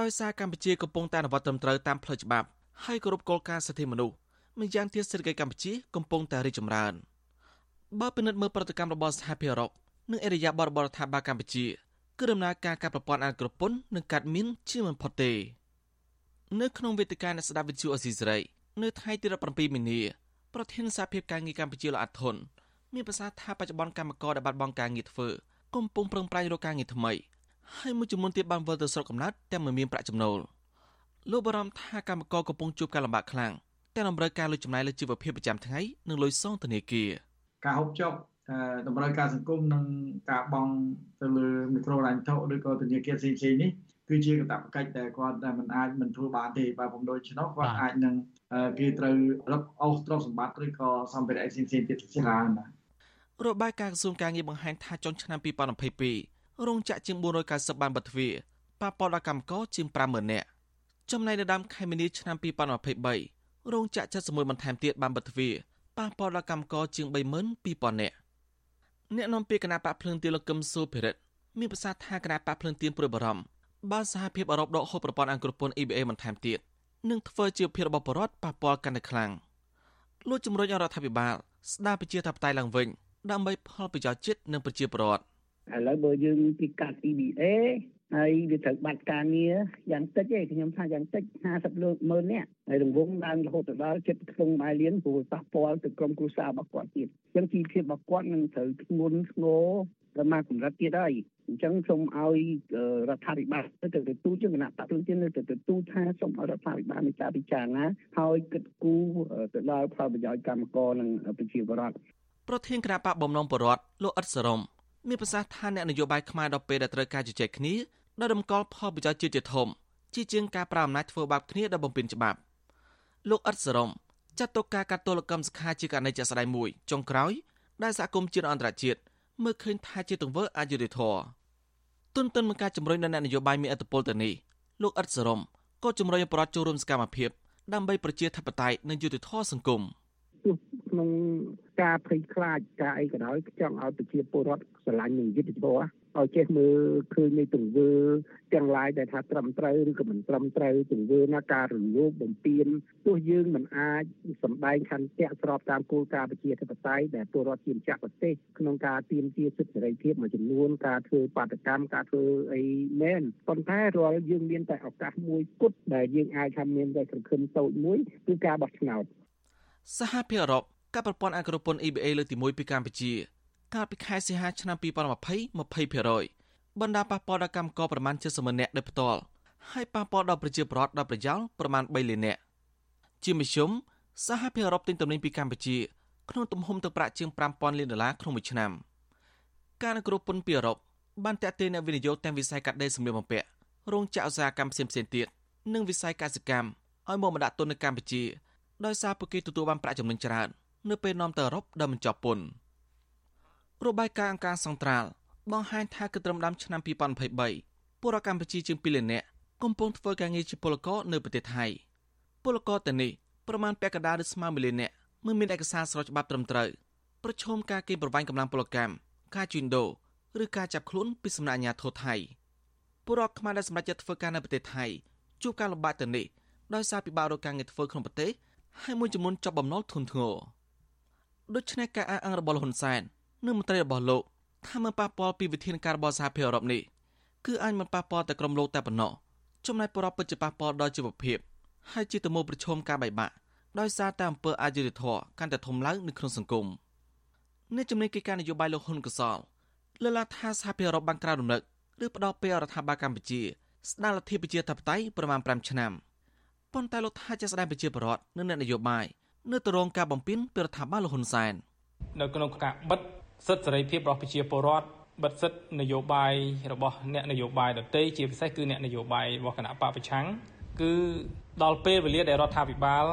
ដោយសារកម្ពុជាកំពុងតែអនុវត្តត្រឹមត្រូវតាមផ្លូវច្បាប់ហើយគោរពគោលការណ៍សិទ្ធិមនុស្សម្យ៉ាងទៀតសេដ្ឋកិច្ចកម្ពុជាកំពុងតែរីកចម្រើនបើពិនិត្យមើលប្រតិកម្មរបស់សហភាពអឺរ៉ុបនិងអេរយាបរដ្ឋរដ្ឋាភិបាលកម្ពុជាគឺដំណើរការការប្រព័ន្ធអន្តរពន្ធនឹងកាត់មានជាមិនផុតទេ នៅក្នុងវេទិកាអ្នកស្ដាប់វិទ្យុអេស៊ីសរ៉ៃនៅថ្ងៃទី17មីនា ប្រធានសហភាពការងារកម្ពុជាលោកអាត់ធុនមានប្រសាសន៍ថាបច្ចុប្បន្នកម្មករដែលបាត់បង់ការងារធ្វើកំពុងប្រឹងប្រែងរកការងារថ្មីហើយមួយចំនួនទៀតបានវិលទៅស្រុកកំណើតតែមិនមានប្រាក់ចំណូលលោកបារម្ភថាកម្មករកំពុងជួបការលំបាកខ្លាំងតែតម្រូវការលុយចំណាយលើជីវភាពប្រចាំថ្ងៃនិងលុយសងធនាគារការហូបចុកតម្រូវការសង្គមនិងការបង់ទៅលើមីក្រូរ៉ាញ់ថោឬក៏ធនាគារផ្សេងៗនេះគឺជាកាតព្វកិច្ចដែលគាត់តែមិនអាចមិនធ្វើបានទេបើผมដូច្នោះគាត់អាចនឹង គេត្រូវរឹបអូសទ្រព្យសម្បត្តិឬក៏សម្ភារៈផ្សេងៗទៀតច្រើនបាទរបាយការណ៍ក្រសួងការងារបង្ហាញថាចុងឆ្នាំ2022រោងចក្រជាង490បានបិទទ្វារប៉ះពាល់ដល់កម្មករជាង50000នាក់ចំណែកនៅដើមខែមីនាឆ្នាំ2023រោងចក្រ71បន្ថែមទៀតបានបិទទ្វារប៉ះពាល់ដល់កម្មករជាង32000នាក់អ្នកនាំពាក្យគណៈបកភ្លើងទៀនលោកកឹមសុភិរិទ្ធមានប្រសាសន៍ថាគណៈបកភ្លើងទៀនព្រួយបារម្ភបានសហភាពអឺរ៉ុបដកហូតប្រព័ន្ធអង្គរពន្ធ EBA បន្ថែមទៀត នឹងធ្វើជាភាពរបស់បរដ្ឋប៉ះពាល់កាន់តែខ្លាំងលោកជំរុញរដ្ឋាភិបាលស្ដារប្រជាធិបតេយ្យឡើងវិញដើម្បីផលប្រយោជន៍ជាតិនិងប្រជាពលរដ្ឋឥឡូវបើយើងពីកាត់ EBA ហើយវាត្រូវបាត់ការងារយ៉ាងតិចឯងខ្ញុំថាយ៉ាងតិច50លើម៉ឺននាក់ហើយរង្វង់ឡើងរហូតដល់ចិត្តក្នុងម៉ាលៀនព្រោះប៉ះពាល់ទៅក្រុមគ្រួសាររបស់គាត់ទៀតអញ្ចឹងជីវភាពរបស់គាត់នឹងត្រូវធ្ងន់ធ្ងរ ដល់មកកម្រិតទៀតហើយអញ្ចឹងសូមឲ្យរដ្ឋាភិបាលទៅទៅទូជាគណៈបព្វជិននៅទៅទូថាសូមឲ្យរដ្ឋាភិបាលនៃការពិចារណាហើយគិតគូរទៅដល់ផលប្រយោជន៍កម្មករនិងប្រជាពលរដ្ឋប្រធានគណៈបកបំណងបរដ្ឋលោកអ៊ិតសរមមានប្រសាសន៍ថាអ្នកនយោបាយខ្មែរដល់ពេលដែលត្រូវការជជែកគ្នាដោយតម្កល់ផលប្រយោជន៍ជាតិជាធំជាជាងការប្រើអំណាចធ្វើបាបគ្នាដោយបំពេញច្បាប់លោកអ៊ិតសរមចាត់ទុកការកាត់ទោសកម្មសខាជាករណីជាក់ស្ដែងមួយចុងក្រោយដែលសហគមន៍ជាតិអន្តរជាតិ មើលឃើញថាជាទង្វើអយុត្តិធម៌ទុនទិនមកការជំរុញដល់អ្នកនយោបាយមានអធិបុលទៅនេះលោកអ៊ិតសរមក៏ជំរុញឲ្យប្រដ្ឋចូលរួមសកម្មភាពដើម្បីប្រជាធិបតេយ្យនិងយុត្តិធម៌សង្គមក្នុងការភ័យខ្លាចការអីក៏ដោយចង់ឲ្យប្រជាពលរដ្ឋស្រឡាញ់នឹងយុត្តិធម៌ឲ្យចេះមើលឃើញនៃទង្វើទាំងឡាយដែលថាត្រឹមត្រូវឬក៏មិនត្រឹមត្រូវទង្វើណាការរំលោភបំពានទោះយើងមិនអាចសម្ដែងខន្ទៈស្របតាមគោលការណ៍ប្រជាធិបតេយ្យដែលពលរដ្ឋជាម្ចាស់ប្រទេសក្នុងការទាមទារសិទ្ធិសេរីភាពមួយចំនួនការធ្វើបាតកម្មការធ្វើអីមែនប៉ុន្តែរាល់យើងមានតែឱកាសមួយគត់ដែលយើងអាចថាមានតែសង្ឃឹមតូចមួយគឺការបោះឆ្នោតសហភាពអឺរ៉ុបការប្រព័ន្ធអក្សរពន្ធ EBA លើកទី1ពីកម្ពុជា កាលពីខែសីហាឆ្នាំ2020 20%បណ្ដាប៉ះពាល់ដល់កម្មករប្រមាណ70ម៉ឺននាក់ដោយផ្ទាល់ហើយប៉ះពាល់ដល់ប្រជាពលរដ្ឋដល់ប្រយោលប្រមាណ3លាននាក់ជាមធ្យមសហភាពអឺរ៉ុបទិញទំនិញពីកម្ពុជាក្នុងទំហំទឹកប្រាក់ជាង5000លានដុល្លារក្នុងមួយឆ្នាំការអនុគ្រោះពន្ធពីអឺរ៉ុបបានតាក់ទាញអ្នកវិនិយោគទាំងវិស័យកាត់ដេរសម្លៀកបំពាក់រោងចក្រឧស្សាហកម្មផ្សេងៗទៀតនិងវិស័យកសិកម្មឲ្យមកមកដាក់ទុននៅកម្ពុជាដោយសារពួកគេទទួលបានប្រាក់ចំណេញច្រើននៅពេលនាំទៅអឺរ៉ុបដោយមិនចប់ពន្ធ របាយការណ៍អង្គការសង្ត្រាល់បង្ហាញថាគឺត្រឹមដើមឆ្នាំ2023ពលរដ្ឋកម្ពុជាជាង2លាននាក់កំពុងធ្វើការងារជាពលករនៅប្រទេសថៃពលករទាំងនេះប្រមាណពាក់កណ្ដាលឬស្មើ1លាននាក់មិនមានឯកសារស្របច្បាប់ត្រឹមត្រូវប្រឈមការគេប្រវាញ់កម្លាំងពលកម្មការជួញដូរឬការចាប់ខ្លួនពីសំណាក់អាជ្ញាធរថៃពលរដ្ឋខ្មែរដែលសម្រេចចិត្តធ្វើការនៅប្រទេសថៃជួបការលំបាកទាំងនេះដោយសារពិបាករកការងារធ្វើក្នុងប្រទេសហើយមួយចំនួនចាប់បំណុលធនធ្ងរដូច្នេះការអះអាងរបស់លោកហ៊ុនសែន និងមន្ត្រីរបស់លោកថាមិនប៉ះពាល់ពីវិធានការរបស់សហភាពអឺរ៉ុបនេះគឺអាចមិនប៉ះពាល់តែក្រុមលោកតែប៉ុណ្ណោះចំណែកបរិបទពិតជាប៉ះពាល់ដល់ជីវភាពហើយជាទំនួលប្រឈមការបែកបាក់ដោយសារតែអំពើអយុត្តិធម៌កាន់តែធំឡើងនៅក្នុងសង្គមអ្នកជំនាញកិច្ចការនយោបាយលោកហ៊ុនកសលលើកឡើងថាសហភាពអឺរ៉ុបបានក្រាបរំលឹកឬផ្ដោតពេលរដ្ឋាភិបាលកម្ពុជាស្ដារលទ្ធិប្រជាធិបតេយ្យប្រមាណ5ឆ្នាំប៉ុន្តែលោកថាជាស្ដារប្រជាពលរដ្ឋនិងអ្នកនយោបាយនៅទៅរងការបំពេញពីរដ្ឋាភិបាលលហ៊ុនសែននៅក្នុងការបិទ សិទ្ធិសេរីភាពរបស់ប្រជាពលរដ្ឋបិទសិទ្ធិនយោបាយរបស់អ្នកនយោបាយដទៃជាពិសេសគឺអ្នកនយោបាយរបស់គណៈបកប្រឆាំងគឺដល់ពេលវេលាដែលរដ្ឋាភិបាល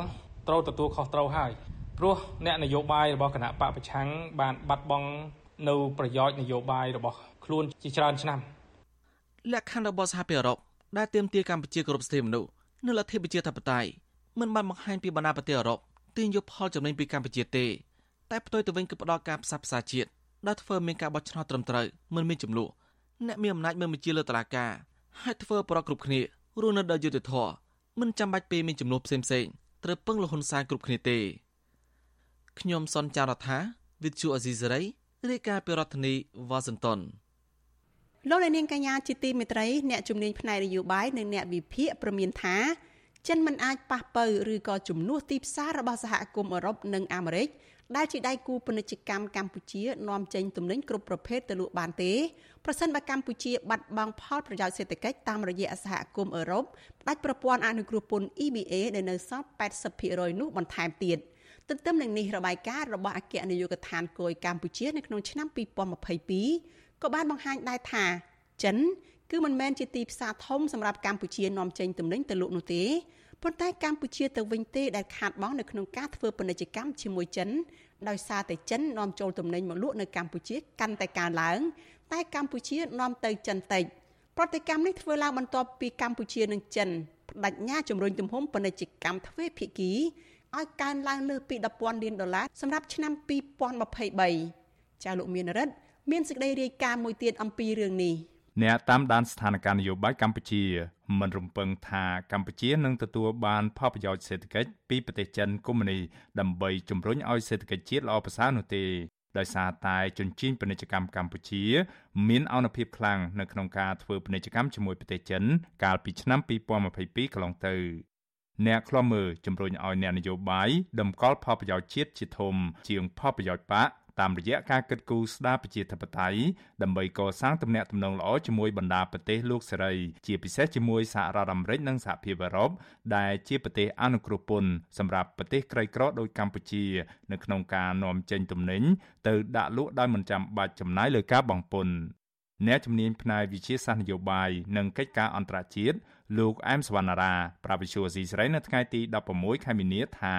ត្រូវទទួលខុសត្រូវហើយព្រោះអ្នកនយោបាយរបស់គណៈបកប្រឆាំងបានបាត់បង់នៅប្រយោជន៍នយោបាយរបស់ខ្លួនជាច្រើនឆ្នាំលក្ខខណ្ឌរបស់សហភាពអឺរ៉ុបដែលទាមទារកម្ពុជាគោរពសិទ្ធិមនុស្សនិងលទ្ធិប្រជាធិបតេយ្យមិនបានបង្ហាញពីបណ្ដាប្រទេសអឺរ៉ុបទាញយកផលចំណេញពីកម្ពុជាទេតែផ្ទុយទៅវិញគឺផ្ដល់ការផ្សះផ្សាជាតិ ដែលធ្វើមានការបោះឆ្នោតត្រឹមត្រូវមិនមានចំនួនអ្នកមានអំណាចមើលបញ្ជាលើតឡាការហើយធ្វើប្រកគ្រប់គ្នារស់នៅដោយយុត្តិធម៌មិនចាំបាច់ពេលមានចំនួនផ្សេងផ្សេងត្រូវពឹងលហ៊ុនសែនគ្រប់គ្នាទេខ្ញុំសនចាររថាវិទ្យុអេស៊ីសេរីរាយការណ៍ពីរដ្ឋធានីវ៉ាស៊ីនតោនលោកនាងកញ្ញាជាទីមេត្រីអ្នកជំនាញផ្នែកនយោបាយនិងអ្នកវិភាគប្រមានថាចិនមិនអាចប៉ះប៉ូវឬក៏ជំនួសទីផ្សាររបស់សហគមន៍អឺរ៉ុបនិងអាមេរិក ដែលជាដៃគូពាណិជ្ជកម្មកម្ពុជានាំចេញទំនិញគ្រប់ប្រភេទទៅលក់បានទេប្រសិនបើកម្ពុជាបាត់បង់ផលប្រយោជន៍សេដ្ឋកិច្ចតាមរយៈសហគមន៍អឺរ៉ុបផ្ដាច់ប្រព័ន្ធអនុគ្រោះពន្ធ EBA ដែលនៅសល់80%នោះបន្ថែមទៀតទន្ទឹមនឹងនេះរបាយការណ៍របស់អគ្គនាយកដ្ឋានគយកម្ពុជានៅក្នុងឆ្នាំ2022ក៏បានបង្ហាញដែរថាចិនគឺមិនមែនជាទីផ្សារធំសម្រាប់កម្ពុជានាំចេញទំនិញទៅលក់នោះទេ ប៉ុន្តែកម្ពុជាទៅវិញទេដែលខាតបង់នៅក្នុងការធ្វើពាណិជ្ជកម្មជាមួយចិនដោយសារតែចិននាំចូលទំនិញមកលក់នៅកម្ពុជាកាន់តែកើនឡើង តែកម្ពុជានាំទៅចិនតិចប្រតិកម្មនេះធ្វើឡើងបន្ទាប់ពីកម្ពុជានិងចិនបដិញ្ញាជំរុញទំហំពាណិជ្ជកម្មទ្វេភាគីឲ្យកើនឡើងលើសពី10,000លានដុល្លារសម្រាប់ឆ្នាំ2023ចាលោកមានរិទ្ធមានសេចក្តីរាយការណ៍មួយទៀតអំពីរឿងនេះ អ្នកតាមដានស្ថានភាពនយោបាយកម្ពុជាមិនរំពឹងថាកម្ពុជានឹងទទួលបានផលប្រយោជន៍សេដ្ឋកិច្ចពីប្រទេសចិនកុម្មុយនីដើម្បីជំរុញឲ្យសេដ្ឋកិច្ចជាតិល្អប្រសើរនោះទេដោយសារតែជញ្ជីងពាណិជ្ជកម្មកម្ពុជា មានអនុភាពខ្លាំងនៅក្នុងការធ្វើពាណិជ្ជកម្មជាមួយប្រទេសចិន កាលពីឆ្នាំ2022កន្លងទៅអ្នកខ្លំមើលជំរុញឲ្យអ្នកនយោបាយតម្កល់ផលប្រយោជន៍ជាតិជាធំជាងផលប្រយោជន៍បក តាមរយៈការគិតគូរស្ដារប្រជាធិបតេយ្យដើម្បីកសាងទំនាក់ទំនងល្អជាមួយបណ្ដាប្រទេសលោកសេរី ជាពិសេសជាមួយសហរដ្ឋអាមេរិកនិងសហភាពអឺរ៉ុបដែលជាប្រទេសអនុគ្រោះពន្ធសម្រាប់ប្រទេសក្រីក្រដូចកម្ពុជា នៅក្នុងការនាំចេញទំនិញទៅដាក់លក់ដោយមិនចាំបាច់ចំណាយលើការបង់ពន្ធអ្នកជំនាញផ្នែកវិទ្យាសាស្ត្រនយោបាយនិងកិច្ចការអន្តរជាតិលោកអែមសវណ្ណារាប្រាវិសុយស៊ីស្រីនៅថ្ងៃទី16ខែមីនាថា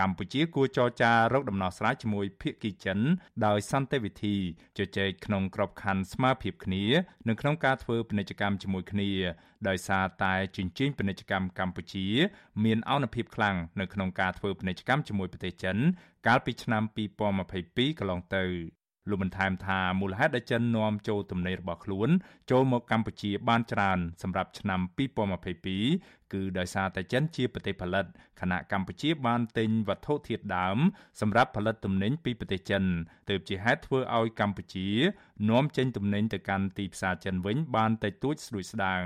កម្ពុជាគួរចរចារកដំណោះស្រាយជាមួយភាគីចិនដោយសន្តិវិធីជជែកក្នុងក្របខ័ណ្ឌស្មារភាពគ្នានៅក្នុងការធ្វើពាណិជ្ជកម្មជាមួយគ្នាដោយសារតែជញ្ជីងពាណិជ្ជកម្មកម្ពុជា មានអនុភាពខ្លាំងនៅក្នុងការធ្វើពាណិជ្ជកម្មជាមួយប្រទេសចិន កាលពីឆ្នាំ2022កន្លងទៅ លោកបន្ថែមថាមូលហេតុដែលចិននាំចូលទំនិញរបស់ខ្លួន ចូលមកកម្ពុជាបានច្រើនសម្រាប់ឆ្នាំ2022គឺដោយសារតែចិនជាប្រទេសផលិតខណៈកម្ពុជាបានទិញវត្ថុធាតុដើមសម្រាប់ផលិតទំនិញពីប្រទេសចិនទើបជាហេតុធ្វើឲ្យកម្ពុជានាំចេញទំនិញទៅកាន់ទីផ្សារចិនវិញបានតិចតួចស្ដួយស្ដាង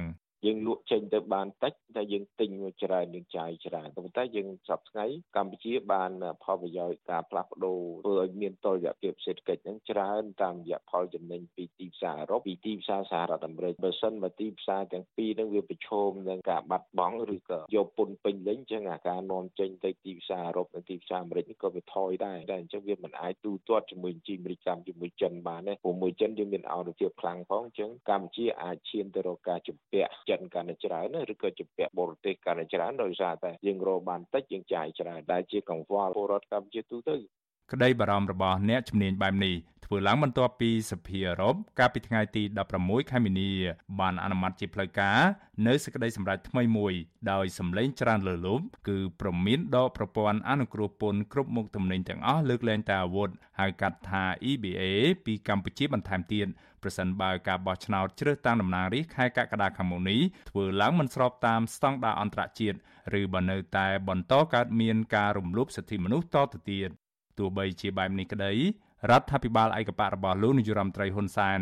យើងលក់ចេញទៅបានតិចតែយើងទិញមកច្រើនយើងចាយច្រើនប៉ុន្តែយើងសពថ្ងៃកម្ពុជាបានផលប្រយោជន៍ការផ្លាស់ប្ដូរធ្វើឲ្យមានតុល្យភាពសេដ្ឋកិច្ចហ្នឹងច្រើនតាមរយៈផលចំណេញពីទីផ្សារអឺរ៉ុបពីទីផ្សារសហរដ្ឋអាមេរិកបើសិនមកទីផ្សារទាំងពីរហ្នឹងវាប្រឈមនឹងការបាត់បង់ឬក៏យកពន្ធពេញលេញចឹងអាការនាំចេញទៅទីផ្សារអឺរ៉ុបនិងទីផ្សារអាមេរិកនេះក៏វាថយដែរតែអញ្ចឹងវាមិនអាចទូទាត់ជាមួយជីអាមេរិកកម្មជាមួយចិនបានទេព្រោះមួយចិនយើងមានអនុភាពខ្លាំងផងអញ្ចឹងកម្ពុជាអាចឈានទៅរកការជំពាក់ចិនកាន់តែច្រើនឬក៏ជំពាក់បរទេសកាន់តែច្រើនដោយសារតែយើងរកបានតិចយើងចាយច្រើនដែលជាកង្វល់ពលរដ្ឋកម្ពុជាទូទៅក្តីបារម្ភរបស់អ្នកជំនាញបែបនេះធ្វើឡើងបន្ទាប់ពីសភាអឺរ៉ុបកាលពីថ្ងៃទី16ខែមីនា បានអនុម័តជាផ្លូវការនៅសេចក្តីសម្រេចថ្មីមួយដោយសម្លេងច្រើនលើលប់គឺប្រមានដកប្រព័ន្ធអនុគ្រោះពន្ធគ្រប់មុខទំនិញទាំងអស់លើកលែងតែអាវុធហៅកាត់ថា EBA ពីកម្ពុជាបន្ថែមទៀត ប្រសិនបើការបោះឆ្នោតជ្រើសតាំងតំណាងរាស្ត្រខែកក្កដាខាងមុខនេះធ្វើឡើងមិនស្របតាមស្តង់ដារអន្តរជាតិឬបើនៅតែបន្តកើតមានការរំលោភសិទ្ធិមនុស្សតទៅទៀតទោះបីជាបែបនេះក្តីរដ្ឋាភិបាលឯកបៈរបស់លោកនាយរដ្ឋមន្ត្រីហ៊ុនសែន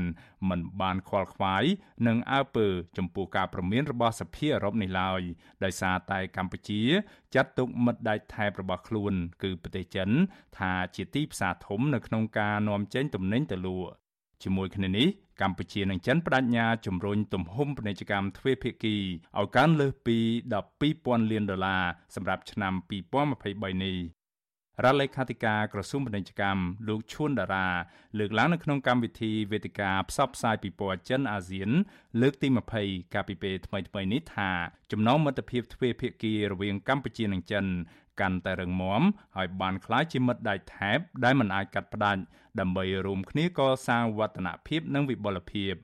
មិនបានខ្វល់ខ្វាយនិងអើពើចំពោះការប្រមានរបស់សភាអឺរ៉ុបនេះឡើយដោយសារតែកម្ពុជាចាត់ទុកមិត្តដៃថែបរបស់ខ្លួន គឺប្រទេសចិន ថាជាទីផ្សារធំនៅក្នុងការនាំចេញទំនិញទៅលក់ ជាមួយគ្នានេះកម្ពុជានិងចិនបដិញ្ញាជំរុញទំហំពាណិជ្ជកម្មទ្វេភាគីឲ្យកើនលើសពី12,000លានដុល្លារសម្រាប់ឆ្នាំ2023នេះរដ្ឋលេខាធិការក្រសួងពាណិជ្ជកម្មលោកឈួនតារាលើកឡើងនៅក្នុងកម្មវិធីវេទិកាផ្សព្វផ្សាយពិព័រណ៍ចិនអាស៊ាន លើកទី20កាលពីពេលថ្មីៗនេះថាចំណងមិត្តភាពទ្វេភាគីរវាងកម្ពុជានិងចិនកាន់តែរឹងមាំហើយបានក្លាយជាមិត្តដៃថែបដែលមិនអាចកាត់ផ្តាច់ ដើម្បីរួមគ្នាកសាងវឌ្ឍនភាពនិងវិបុលភាព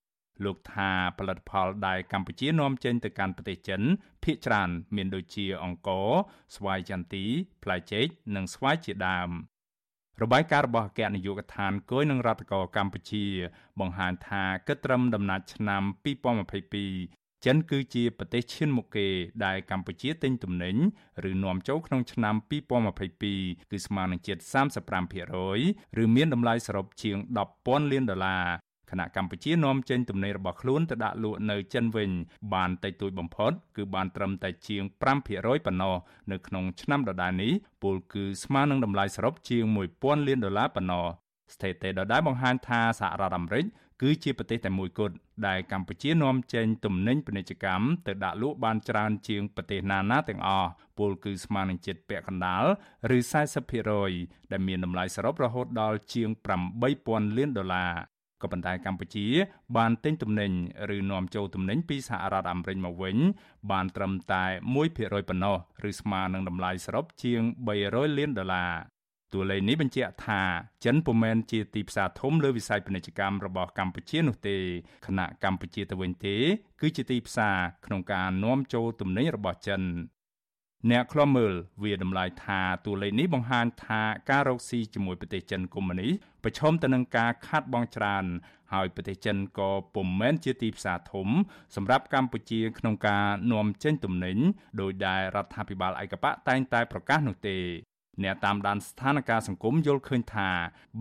លោកថាផលិតផលដែលកម្ពុជានាំចេញទៅកាន់ប្រទេសចិនភាគច្រើនមានដូចជាអង្ករស្វាយចន្ទីផ្លែចេកនិងស្វាយជាដើមរបាយការណ៍របស់អគ្គនាយកដ្ឋានគយនឹងរដ្ឋកោកម្ពុជា បង្ហាញថាគិតត្រឹមដំណាច់ឆ្នាំ2022 ចិនគឺជាប្រទេសឈានមុខគេដែលកម្ពុជាទិញទំនិញឬនាំចូលក្នុងឆ្នាំ2022គឺស្មើនឹងជិត35%ឬមានតម្លៃសរុបជាង10,000លានដុល្លារខណៈកម្ពុជានាំចេញទំនិញរបស់ខ្លួនទៅដាក់លក់នៅចិនវិញ បានតិចតួចបំផុត គឺបានត្រឹមតែជាង5%ប៉ុណ្ណោះនៅក្នុងឆ្នាំដដែលនេះពលគឺស្មើនឹងតម្លៃសរុបជាង1000លានដុល្លារប៉ុណ្ណោះស្ថិតិដដែលបង្ហាញថាសហរដ្ឋអាមេរិក គឺជាប្រទេសតែមួយគត់ដែលកម្ពុជានាំចេញទំនិញពាណិជ្ជកម្មទៅដាក់លក់បានច្រើនជាងប្រទេសណាណាទាំងអស់ពលគឺស្មើនឹងជិតពាក់កណ្ដាលឬ40%ដែលមានតម្លៃសរុបរហូតដល់ជាង8000លានដុល្លារក៏ប៉ុន្តែកម្ពុជា បានទិញទំនិញឬនាំចូលទំនិញពីសហរដ្ឋអាមេរិកមកវិញ បានត្រឹមតែ1%ប៉ុណ្ណោះឬស្មើនឹងតម្លៃសរុបជាង300លានដុល្លារ តួលេខនេះបញ្ជាក់ថាចិនពុំមែនជាទីផ្សារធំលើវិស័យពាណិជ្ជកម្មរបស់កម្ពុជានោះទេខណៈកម្ពុជាទៅវិញទេ គឺជាទីផ្សារក្នុងការនាំចូលទំនិញរបស់ចិនអ្នកខ្លំមើលវាតម្លៃថាតួលេខនេះបង្ហាញថាការរកស៊ីជាមួយប្រទេសចិនកុម្មុយនីសប្រឈមទៅនឹងការខាត់បងច្រើន ហើយប្រទេសចិនក៏ពុំមែនជាទីផ្សារធំ សម្រាប់កម្ពុជាក្នុងការនាំចេញទំនិញដោយដែលរដ្ឋាភិបាលឯកបៈតែងតែប្រកាសនោះទេ អ្នកតាមដានស្ថានភាពសង្គមយល់ឃើញថា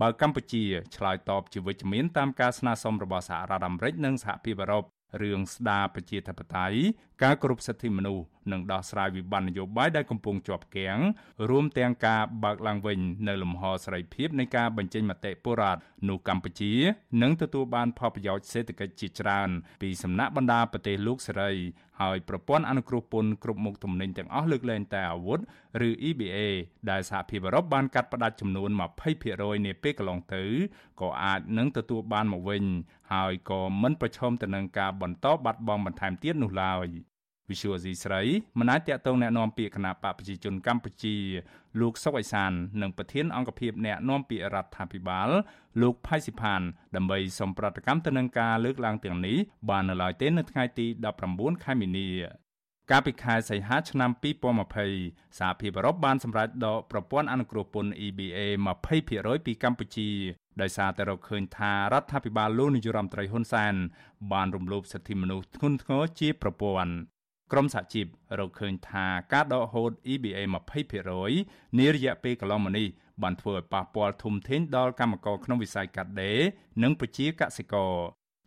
បើកម្ពុជាឆ្លើយតបជាវិជ្ជមានតាមការស្នើសុំរបស់សហរដ្ឋអាមេរិកនិងសហភាពអឺរ៉ុបរឿងស្ដារប្រជាធិបតេយ្យ ការគោរពសិទ្ធិមនុស្សនិងដោះស្រាយវិបត្តិនយោបាយដែលកំពុងជាប់គាំងរួមទាំងការបើកឡើងវិញនៅលំហសេរីភាពនៃការបញ្ចេញមតិពលរដ្ឋនោះកម្ពុជានឹងទទួលបានផលប្រយោជន៍សេដ្ឋកិច្ចជាច្រើន ពីសំណាក់បណ្ដាប្រទេសលោកសេរីហើយប្រព័ន្ធអនុគ្រោះពន្ធគ្រប់មុខទំនិញទាំងអស់លើកលែងតែអាវុធឬ EBA ដែលសហភាពអឺរ៉ុបបានកាត់ផ្តាច់ចំនួន20%នាពេលកន្លងទៅក៏អាចនឹងទទួលបានមកវិញ ហើយក៏មិនប្រឈមទៅនឹងការបន្តបាត់បង់បន្ថែមទៀតនោះឡើយ វិសុវអ៊ីស្រាអែលមិនអាចតាក់ទងแนะនាំពាក្យគណៈបកប្រជាជនកម្ពុជា លោកសុកអេសាននិងប្រធានអង្គភិបអ្នកនាំពាក្យរដ្ឋាភិបាលលោកផៃស៊ីផានដើម្បីសំប្រតិកម្មទៅនឹងការលើកឡើងទាំងនេះបាននៅឡើយទេនៅថ្ងៃទី19ខែមីនា កាលពីខែសីហាឆ្នាំ2020សហភាពអឺរ៉ុបបានសម្រេចដកប្រព័ន្ធអនុគ្រោះពន្ធ EBA 20%ពីកម្ពុជាដោយសារតែរកឃើញថារដ្ឋាភិបាលលោកនាយរដ្ឋមន្ត្រីហ៊ុនសែនបានរំលោភសិទ្ធិមនុស្សធ្ងន់ធ្ងរជាប្រព័ន្ធ ក្រមសហជីពរកឃើញថាការដកហូត EBA 20%នារយៈពេលកន្លងមកនេះបានធ្វើឲ្យប៉ះពាល់ធំធេងដល់កម្មករក្នុងវិស័យកាត់ដេរនិងប្រជាកសិករ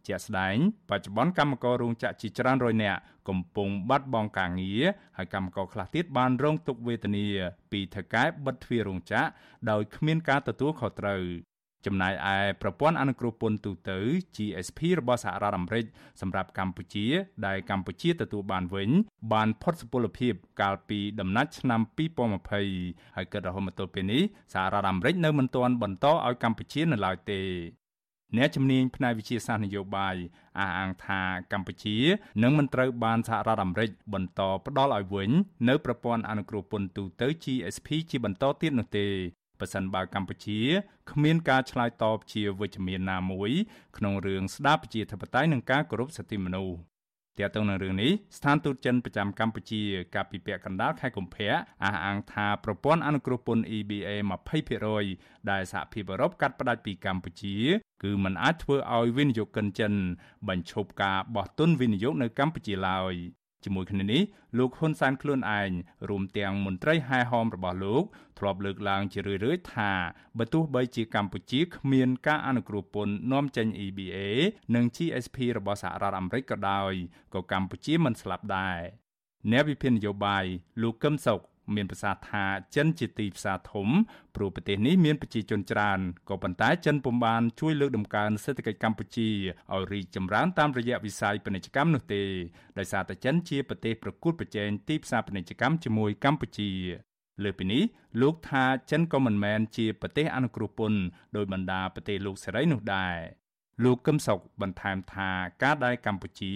ជាក់ស្ដែងបច្ចុប្បន្នកម្មកររោងចក្រជាច្រើនរយនាក់កំពុងបាត់បង់ការងារហើយកម្មករខ្លះទៀតបានរងទុក្ខវេទនាពីថៅកែបិទទ្វាររោងចក្រដោយគ្មានការទទួលខុសត្រូវ ចំណែកឯប្រព័ន្ធអនុគ្រោះពន្ធទូទៅ GSP របស់សហរដ្ឋអាមេរិកសម្រាប់កម្ពុជា ដែលកម្ពុជាទទួលបានវិញ បានផុតសុពលភាព កាលពីដំណាច់ឆ្នាំ2020ហើយគិតរហូតមកទល់ពេលនេះសហរដ្ឋអាមេរិកនៅមិនទាន់បន្តឲ្យកម្ពុជានៅឡើយទេអ្នកជំនាញផ្នែកវិទ្យាសាស្ត្រនយោបាយអះអាងថាកម្ពុជានឹងមិនត្រូវបានសហរដ្ឋអាមេរិកបន្តផ្ដល់ឲ្យវិញ នៅប្រព័ន្ធអនុគ្រោះពន្ធទូទៅ GSP ជាបន្តទៀតនោះទេ ប្រសិនបើកម្ពុជាគ្មានការឆ្លើយតបជាវិជ្ជមានណាមួយ ក្នុងរឿងស្ដារប្រជាធិបតេយ្យនិងការគោរពសិទ្ធិមនុស្សទាក់ទងនឹងរឿងនេះស្ថានទូតចិនប្រចាំកម្ពុជាកាលពីពាក់កណ្ដាលខែកុម្ភៈអះអាងថាប្រព័ន្ធអនុគ្រោះពន្ធ EBA 20%ដែលសហភាពអឺរ៉ុបកាត់ផ្តាច់ពីកម្ពុជា គឺมันអាចធ្វើឲ្យវិនិយោគិនចិនបញ្ឈប់ការបោះទុនវិនិយោគនៅកម្ពុជាឡើយ ជាមួយគ្នានេះលោកហ៊ុនសែនខ្លួនឯងរួមទាំងមន្ត្រីហែហោមរបស់លោកធ្លាប់លើកឡើងជារឿយៗថាបើទោះបីជាកម្ពុជាគ្មានការអនុគ្រោះពន្ធនាំចេញ EBA និង GSP របស់សហរដ្ឋអាមេរិកក៏ដោយក៏កម្ពុជាមិនស្លាប់ដែរអ្នកវិភាគនយោបាយលោកកឹមសុខ មានប្រសាសន៍ថាចិនជាទីផ្សារធំព្រោះប្រទេសនេះមានប្រជាជនច្រើនក៏ប៉ុន្តែចិនពុំបានជួយលើកដំកើងសេដ្ឋកិច្ចកម្ពុជាឲ្យរីកចម្រើនតាមរយៈវិស័យពាណិជ្ជកម្មនោះទេដោយសារតែចិនជាប្រទេសប្រកួតប្រជែងទីផ្សារពាណិជ្ជកម្មជាមួយកម្ពុជាលើពីនេះលោកថាចិនក៏មិនមែនជាប្រទេសអនុគ្រោះពន្ធដោយបណ្ដាប្រទេសលោកសេរីនោះដែរលោកកឹមសុខបន្ថែមថាការដែលកម្ពុជា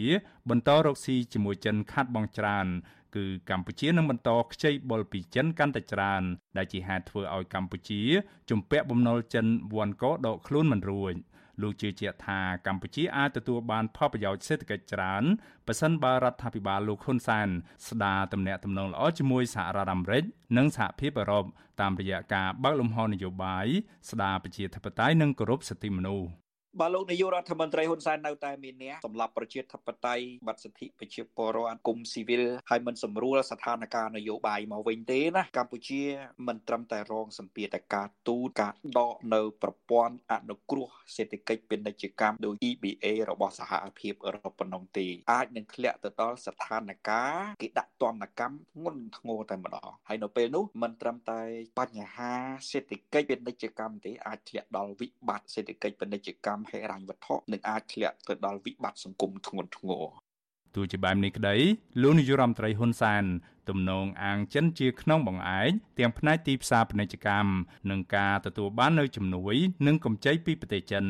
បន្តរកស៊ីជាមួយចិនខាត់បងច្រើន គឺកម្ពុជានឹងបន្តខ្ចីបុលពីចិនកាន់តែច្រើន ដែលជាហេតុធ្វើឲ្យកម្ពុជាជំពាក់បំណុលចិនវាន់កដកខ្លួនមិនរួចលោកជឿជាក់ថាកម្ពុជាអាចទទួលបានផលប្រយោជន៍សេដ្ឋកិច្ចច្រើនប្រសិនបើរដ្ឋាភិបាលលោកហ៊ុនសែនស្ដារទំនាក់ទំនងល្អជាមួយសហរដ្ឋអាមេរិកនិងសហភាពអឺរ៉ុបតាមរយៈការបើកលំហនយោបាយស្ដារប្រជាធិបតេយ្យនិងគោរពសិទ្ធិមនុស្ស បើលោកនាយករដ្ឋមន្ត្រីហ៊ុនសែននៅតែមានអ្នកសម្រាប់ប្រជាធិបតេយ្យបាត់សិទ្ធិប្រជាពលរដ្ឋគុំស៊ីវិលហើយមិនសម្រួលស្ថានភាពនយោបាយមកវិញទេណាកម្ពុជាមិនត្រឹមតែរងសម្ពាធតែការទូតការដកនៅប្រព័ន្ធអនុគ្រោះសេដ្ឋកិច្ចពាណិជ្ជកម្មដោយ EBA របស់សហភាពអឺរ៉ុបប៉ុណ្ណោះទេអាចនឹងធ្លាក់ទៅដល់ស្ថានភាពគេដាក់ទណ្ឌកម្មធ្ងន់ធ្ងរតែម្ដងហើយនៅពេលនោះមិនត្រឹមតែបញ្ហាសេដ្ឋកិច្ចពាណិជ្ជកម្មទេអាចធ្លាក់ដល់វិបត្តិសេដ្ឋកិច្ចពាណិជ្ជកម្មហិរញ្ញវត្ថុនឹងអាចធ្លាក់ទៅដល់វិបត្តិសង្គមធ្ងន់ធ្ងរទោះជាបែបនេះក្តីលោកនាយរដ្ឋមន្ត្រីហ៊ុនសែនទំនងអាងចិនជាក្នុងបង្អែកទាំងផ្នែកទីផ្សារពាណិជ្ជកម្មនិងការទទួលបាននៅជំនួយ និងកម្ចីពីប្រទេសចិន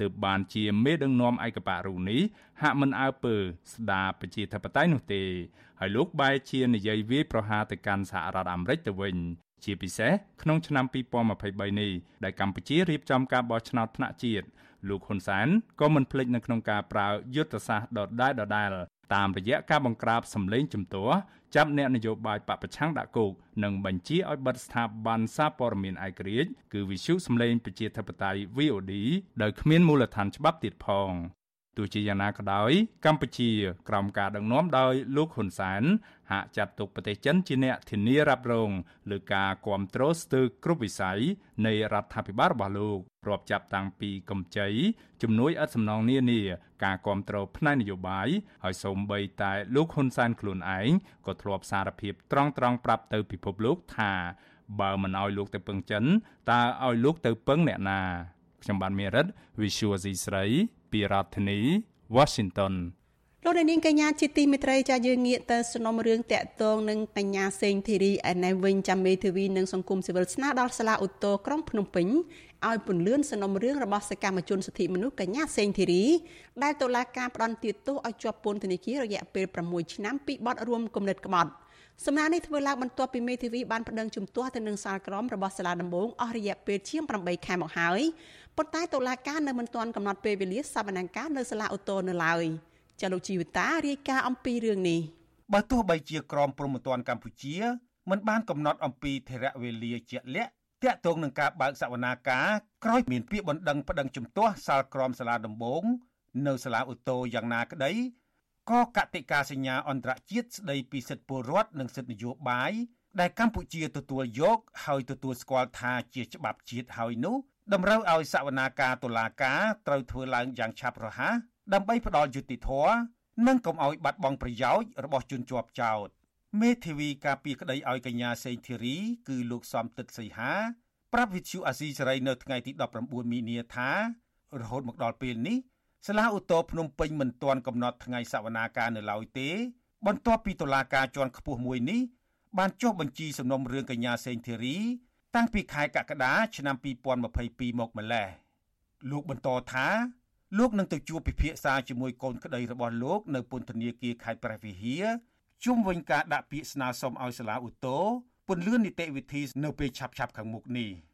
ទើបបានជាមេដឹកនាំឯកបៈរូនេះហាក់មិនអើពើស្ដារប្រជាធិបតេយ្យនោះទេហើយលោកបែរជានិយាយវាយប្រហារទៅកាន់សហរដ្ឋអាមេរិកទៅវិញជាពិសេសក្នុងឆ្នាំ2023នេះដែលកម្ពុជារៀបចំការបោះឆ្នោតថ្នាក់ជាតិ លោកហ៊ុនសែនក៏មិនភ្លេចនៅក្នុងការប្រើយុទ្ធសាស្ត្រដដែលដដែលតាមរយៈការបង្ក្រាបសម្លេងជំទាស់ចាប់អ្នកនយោបាយបពប្រឆាំងដាក់គុកនិងបញ្ជាឲ្យបិទស្ថាប័នសារព័ត៌មានឯករាជ្យគឺវិទ្យុសម្លេងប្រជាធិបតេយ្យ VOD ដោយគ្មានមូលដ្ឋានច្បាប់ទៀតផង ទោះជាយ៉ាងណាក៏ដោយកម្ពុជាក្រោមការដឹកនាំដោយលោកហ៊ុនសែនហាក់ចាត់ទុកប្រទេសចិនជាអ្នកធានារ៉ាប់រងលើការគ្រប់គ្រងស្ទើរគ្រប់វិស័យនៃរដ្ឋាភិបាលរបស់លោករាប់ចាប់តាំងពីកម្ចីជំនួយឥតសំណងនានាការគ្រប់គ្រងផ្នែកនយោបាយហើយសូម្បីតែលោកហ៊ុនសែនខ្លួនឯងក៏ធ្លាប់សារភាពត្រង់ត្រង់ប្រាប់ទៅពិភពលោកថាបើមិនឲ្យលោកទៅពឹងចិនតើឲ្យលោកទៅពឹងអ្នកណា ខ្ញុំបានមេរិត Visual C ស្រីពីរដ្ឋធានី Washington លោកនាងកញ្ញាជាទីមេត្រីចាយើងងាកទៅសំណុំរឿងតាក់ទងនឹងកញ្ញាសេងធីរីឯណែវិញចាំមេធាវីនិងសង្គមស៊ីវិលស្នើដល់សាលាឧទ្ធរក្រុងភ្នំពេញឲ្យពន្លឿនសំណុំរឿងរបស់សកម្មជនសិទ្ធិមនុស្សកញ្ញាសេងធីរីដែលតុលាការផ្តន្ទាទោសឲ្យជាប់ពន្ធនាគាររយៈពេល6ឆ្នាំពីបទរួមគំនិតក្បត់សំណើនេះធ្វើឡើងបន្ទាប់ពីមេធាវីបានប្តឹងជំទាស់ទៅនឹងសាលក្រមរបស់សាលាដំបងអស់រយៈពេលជាង8ខែមកហើយ ប៉ុន្តែតុលាការនៅមិនទាន់កំណត់ពេលវេលាសវនកម្មនៅសាលាឧទ្ធរនៅឡើយចាលោកជីវិតារាយការណ៍អំពីរឿងនេះបើទោះបីជាក្រមព្រហ្មទណ្ឌកម្ពុជាមិនបានកំណត់អំពីធរៈវេលាជាក់លាក់តាក់ទងនឹងការបើកសវនាការក្រោយមានពាក្យបណ្ដឹងប្តឹងជំទាស់សាលក្រមសាលាដំបងនៅសាលាឧទ្ធរយ៉ាងណាក្តីក៏កតិកាសញ្ញាអន្តរជាតិស្តីពីសិទ្ធិពលរដ្ឋនិងសិទ្ធិនយោបាយដែលកម្ពុជាទទួលយក ហើយទទួលស្គាល់ថាជាច្បាប់ជាតិហើយនោះ តម្រូវឲ្យសវនាការតុលាការត្រូវធ្វើឡើងយ៉ាងឆាប់រហ័សដើម្បីផ្ដល់យុត្តិធម៌និងកុំឲ្យបាត់បង់ប្រយោជន៍របស់ជនជាប់ចោតមេធាវីការពីក្តីឲ្យកញ្ញាសេងធីរី គឺលោកសំទិតសីហាប្រាប់វិទ្យុអាស៊ីសេរីនៅថ្ងៃទី19មីនាថារហូតមកដល់ពេលនេះសាលាឧទ្ធរភ្នំពេញមិនទាន់កំណត់ថ្ងៃសវនាការនៅឡើយទេ បន្ទាប់ពីតុលាការជាន់ខ្ពស់មួយនេះបានចុះបញ្ជីសំណុំរឿងកញ្ញាសេងធីរី តាំងពីខែកក្កដាឆ្នាំ2022មកម្លេះលោកបន្តថាលោកនឹងទៅជួបពិភាក្សាជាមួយកូនក្តីរបស់លោកនៅពន្ធនាគារខេត្តព្រះវិហារជុំវិញការដាក់ពាក្យស្នើសុំឲ្យសាលាឧទ្ធរពន្លឿននីតិវិធីនៅពេលឆាប់ៗខាងមុខនេះ។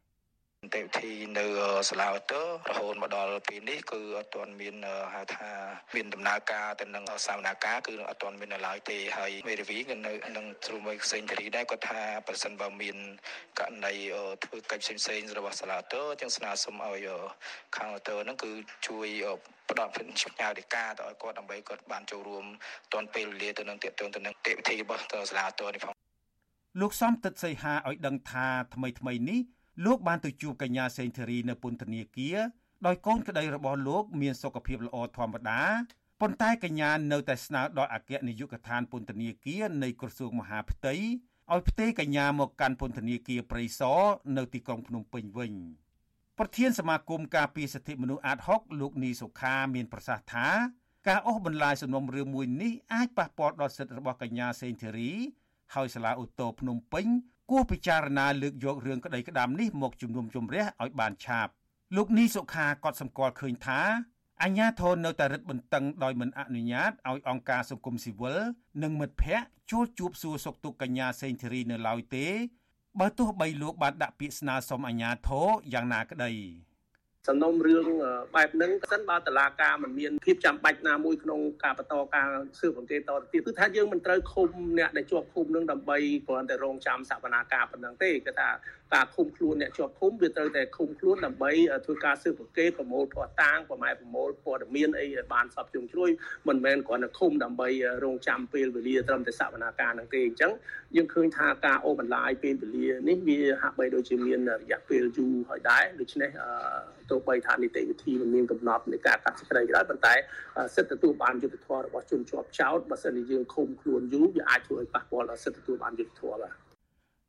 នីតិវិធីនៅសាលាឧទ្ធររហូតមកដល់ពេលនេះគឺអត់ទាន់មានហៅថាមានដំណើរការទៅនឹងសវនកម្មគឺអត់ទាន់មាននៅឡើយទេហើយមេធាវីក៏នៅនឹងទ្រូមួយផ្សេងធារីដែរគាត់ថាប្រសិនបើមានករណីធ្វើកិច្ចផ្សេងៗរបស់សាលាឧទ្ធរទាំងស្នើសុំឲ្យខាងឧទ្ធរហ្នឹងគឺជួយផ្ដល់ផ្ញើដីកាទៅឲ្យគាត់ដើម្បីគាត់បានចូលរួមទាន់ពេលវេលាទៅនឹងទាក់ទងទៅនឹងទេវវិធីរបស់សាលាឧទ្ធរនេះផងលោកសំទឹកសីហាឲ្យដឹងថាថ្មីថ្មីនេះ លោកបានទៅជួបកញ្ញាសេងធីរីនៅពន្ធនាគារដោយកូនក្តីរបស់លោកមានសុខភាពល្អធម្មតាប៉ុន្តែកញ្ញានៅតែស្នើដល់អគ្គនាយកដ្ឋានពន្ធនាគារនៃក្រសួងមហាផ្ទៃឲ្យផ្ទេរកញ្ញាមកកាន់ពន្ធនាគារព្រៃសរនៅទីក្រុងភ្នំពេញវិញប្រធានសមាគមការពារសិទ្ធិមនុស្សអាត6លោកនីសុខាមានប្រសាសន៍ថាការអូសបន្លាយសំណុំរឿងមួយនេះអាចប៉ះពាល់ដល់សិទ្ធិរបស់កញ្ញាសេងធីរី ហើយសាលាឧទ្ធរភ្នំពេញ គួរពិចារណាលើកយករឿងក្តីក្តាមនេះមកជំនុំជម្រះឲ្យបានឆាប់លោកនីសុខាក៏សម្គាល់ឃើញថាអញ្ញាធននៅតែរឹតបន្តឹងដោយមិនអនុញ្ញាតឲ្យអង្គការសង្គមស៊ីវិលនិងមិត្តភ័ក្តិចូលជួបសួរសុខទុក្ខកញ្ញាសេងធីរីនៅឡើយទេបើទោះបីលោកបានដាក់ពាក្យស្នើសុំអញ្ញាធរយ៉ាងណាក្តី សំណុំរឿងបែបហ្នឹងសិនបើតឡាការមិនមានភាពចាំបាច់ណាមួយក្នុងការបន្តការស៊ើបអង្កេតតទៅទៀតគឺថាយើងមិនត្រូវឃុំអ្នកដែលជាប់ឃុំនឹងដើម្បីគ្រាន់តែរងចាំសវនាការប៉ុណ្ណឹងទេគឺថា ការឃុំខ្លួនអ្នកជាប់ឃុំវាត្រូវតែឃុំខ្លួនដើម្បីធ្វើការស៊ើបអង្កេតប្រមូលភស្តុតាងប្រម៉ែប្រមូលព័ត៌មានអីឲ្យបានសពជុំជ្រួយមិនមែនគ្រាន់តែឃុំដើម្បីរងចាំពេលវេលាត្រឹមតែសវនាការនឹងទេអញ្ចឹងយើងឃើញថាការអូបន្លាយពេលវេលានេះវាហាក់បីដូចជាមានរយៈពេលយូរហើយដែរដូច្នេះទោះបីថានីតិវិធីមិនមានកំណត់នៃការកាត់សេចក្តីក៏ដោយប៉ុន្តែសិទ្ធិទទួលបានយុត្តិធម៌របស់ជនជាប់ចោតបើសិនជាយើងឃុំខ្លួនយូរវាអាចធ្វើឲ្យប៉ះពាល់ដល់សិទ្ធិទទួលបានយុត្តិធម៌បាទ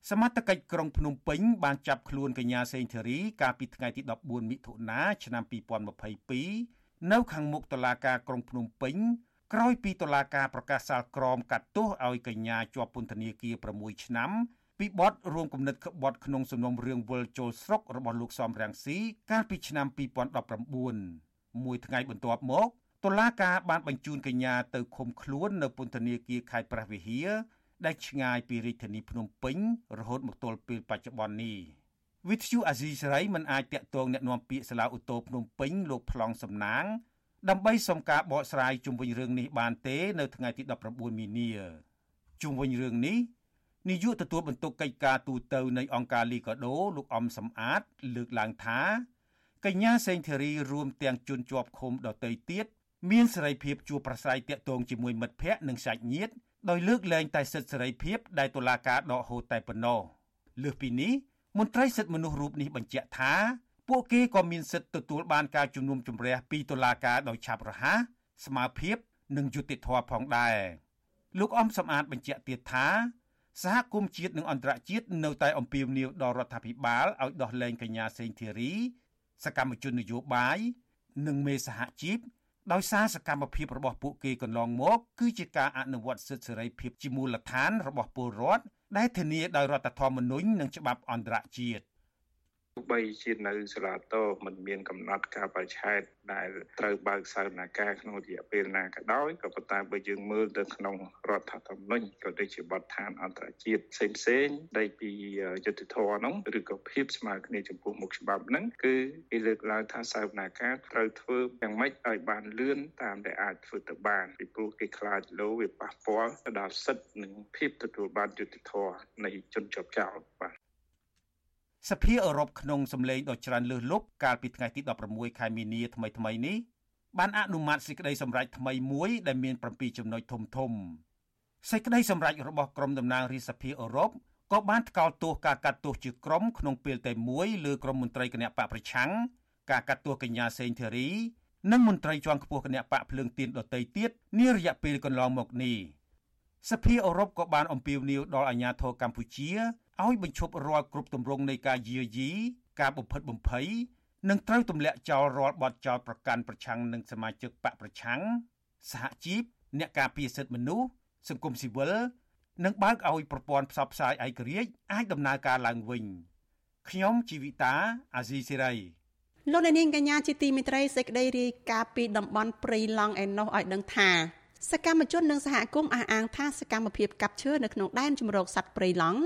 សមត្ថកិច្ចក្រុងភ្នំពេញបានចាប់ខ្លួនកញ្ញាសេងធារីកាលពីថ្ងៃទី14មិថុនាឆ្នាំ2022នៅខាងមុខតុលាការក្រុងភ្នំពេញក្រោយពីតុលាការប្រកាសសាលក្រមកាត់ទោសឲ្យកញ្ញាជាប់ពន្ធនាគារ6ឆ្នាំពីបទរួមគំនិតក្បត់ក្នុងសំណុំរឿងវិលចូលស្រុករបស់លោកសំរាំងស៊ីកាលពីឆ្នាំ2019មួយថ្ងៃបន្ទាប់មកតុលាការបានបញ្ជូនកញ្ញាទៅឃុំខ្លួននៅពន្ធនាគារខេត្តព្រះវិហារ ដែលឆ្ងាយពីរាជធានីភ្នំពេញរហូតមកទល់ពេលបច្ចុប្បន្ននេះវិទ្យុអាស៊ីសេរីមិនអាចតាក់ទងแนะនាំពាក្យសាលាឧទ្ធរភ្នំពេញលោកប្លង់សំណាងដើម្បីសុំការបកស្រាយជុំវិញរឿងនេះបានទេនៅថ្ងៃទី19មីនាជុំវិញរឿងនេះនាយកទទួលបន្ទុកកិច្ចការទូតនៃអង្គការលីកាដូលោកអំសំអាត លើកឡើងថាកញ្ញាសេងធីរីរួមទាំងជនជាប់ឃុំដទៃទៀតមានសេរីភាពជួបប្រស្រ័យតាក់ទងជាមួយមិត្តភ័ក្តិនិងសាច់ញាតិ ដោយលើកលែងតែសិទ្ធិសេរីភាពដែលតុលាការដកហូតតែប៉ុណ្ណោះលើសពីនេះមន្ត្រីសិទ្ធិមនុស្សរូបនេះបញ្ជាក់ថាពួកគេក៏មានសិទ្ធិទទួលបានការជំនុំជម្រះពីតុលាការដោយឆាប់រហ័សស្មើភាពនិងយុត្តិធម៌ផងដែរលោកអំសំអាតបញ្ជាក់ទៀតថាសហគមន៍ជាតិនិងអន្តរជាតិនៅតែអំពាវនាវដល់រដ្ឋាភិបាលឲ្យដោះលែងកញ្ញាសេងធីរី សកម្មជននយោបាយនិងមេសហជីព ដោយសារសកម្មភាពរបស់ពួកគេកន្លងមកគឺជាការអនុវត្តសិទ្ធិសេរីភាពជាមូលដ្ឋានរបស់ពលរដ្ឋដែលធានាដោយរដ្ឋធម្មនុញ្ញនិងច្បាប់អន្តរជាតិ ទោះបីជានៅសាលាតោมันមានកំណត់ការបច្ឆេទដែលត្រូវបើកសវនកម្មក្នុងរយៈពេលណាក៏ដោយក៏ប៉ុន្តែបើយើងមើលទៅក្នុងរដ្ឋធម្មនុញ្ញក៏ដូចជាបទដ្ឋានអន្តរជាតិផ្សេងផ្សេងដែលពីយុទ្ធធរនោះឬក៏ភាពស្មើគ្នាចំពោះមុខច្បាប់ហ្នឹងគឺគេលើកឡើងថាសវនកម្មត្រូវធ្វើយ៉ាងម៉េចឲ្យបានលឿនតាមដែលអាចធ្វើទៅបានពីព្រោះគេខ្លាចលោវាប៉ះពាល់ទៅដល់សិទ្ធិនិងភាពទទួលបានយុត្តិធម៌នៃជនជាប់ចោតបាទ សភាអឺរ៉ុបក្នុងសម្លេងដ៏ច្រើនលើសលប់កាលពីថ្ងៃទី16ខែមីនាថ្មីថ្មីនេះបានអនុម័តសេចក្តីសម្រេចថ្មីមួយដែលមាន7ចំណុចធំធំសេចក្តីសម្រេចរបស់ក្រុមតំណាងរាជសភាអឺរ៉ុបក៏បានថ្កោលទោសការកាត់ទោសជាក្រុមក្នុងពេលតែមួយលើក្រុមមន្ត្រីគណៈបកប្រឆាំងការកាត់ទោសកញ្ញាសេងធីរីនិងមន្ត្រីជាន់ខ្ពស់គណៈបកភ្លើងទៀនដទៃទៀតនារយៈពេលកន្លងមកនេះសភាអឺរ៉ុបក៏បានអំពាវនាវដល់អាជ្ញាធរកម្ពុជា ឲ្យបញ្ឈប់រាល់គ្រប់ទម្រង់នៃការយាយីការបំផិតបំភ័យនិងត្រូវទម្លាក់ចោលរាល់បទចោទប្រកាន់ប្រឆាំងនឹងសមាជិកបកប្រឆាំងសហជីពអ្នកការពារសិទ្ធិមនុស្សសង្គមស៊ីវិលនិងបើកឲ្យប្រព័ន្ធផ្សព្វផ្សាយឯករាជ្យអាចដំណើរការឡើងវិញខ្ញុំជីវិតាអាស៊ីសេរីលោកនាងកញ្ញាជាទីមេត្រីសេចក្តីរាយការណ៍ពីតំបន់ព្រៃឡង់ឯណោះឲ្យដឹងថា សកម្មជននិងសហគមន៍អះអាងថាសកម្មភាពកាប់ឈើនៅក្នុងដែនជម្រកសត្វព្រៃឡង់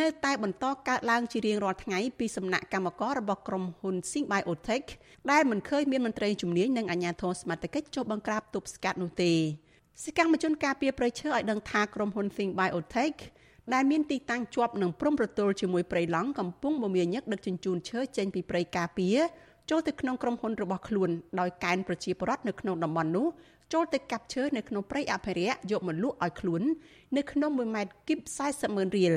នៅតែបន្តកើតឡើងជារៀងរាល់ថ្ងៃពីសំណាក់កម្មកររបស់ក្រុមហ៊ុន Sing Biotech ដែលមិនឃើញមានមន្ត្រីជំនាញនិងអាជ្ញាធរសមត្ថកិច្ចចុះបង្ក្រាបទប់ស្កាត់នោះទេសកម្មជនការពារព្រៃឈើឲ្យដឹងថាក្រុមហ៊ុន Sing Biotech ដែលមានទីតាំងជាប់នឹងព្រំប្រទល់ជាមួយព្រៃឡង់កំពុងមមាញឹកដឹកជញ្ជូនឈើចេញពីព្រៃការពារចូលទៅក្នុងក្រុមហ៊ុនរបស់ខ្លួនដោយកែនប្រជាពលរដ្ឋនៅក្នុងតំបន់នោះ ចូលទៅកាប់ឈើនៅក្នុងព្រៃអភិរក្សយកមកលក់ឲ្យខ្លួន នៅក្នុង1ម៉ែត្រគីប40ម៉ឺនរៀល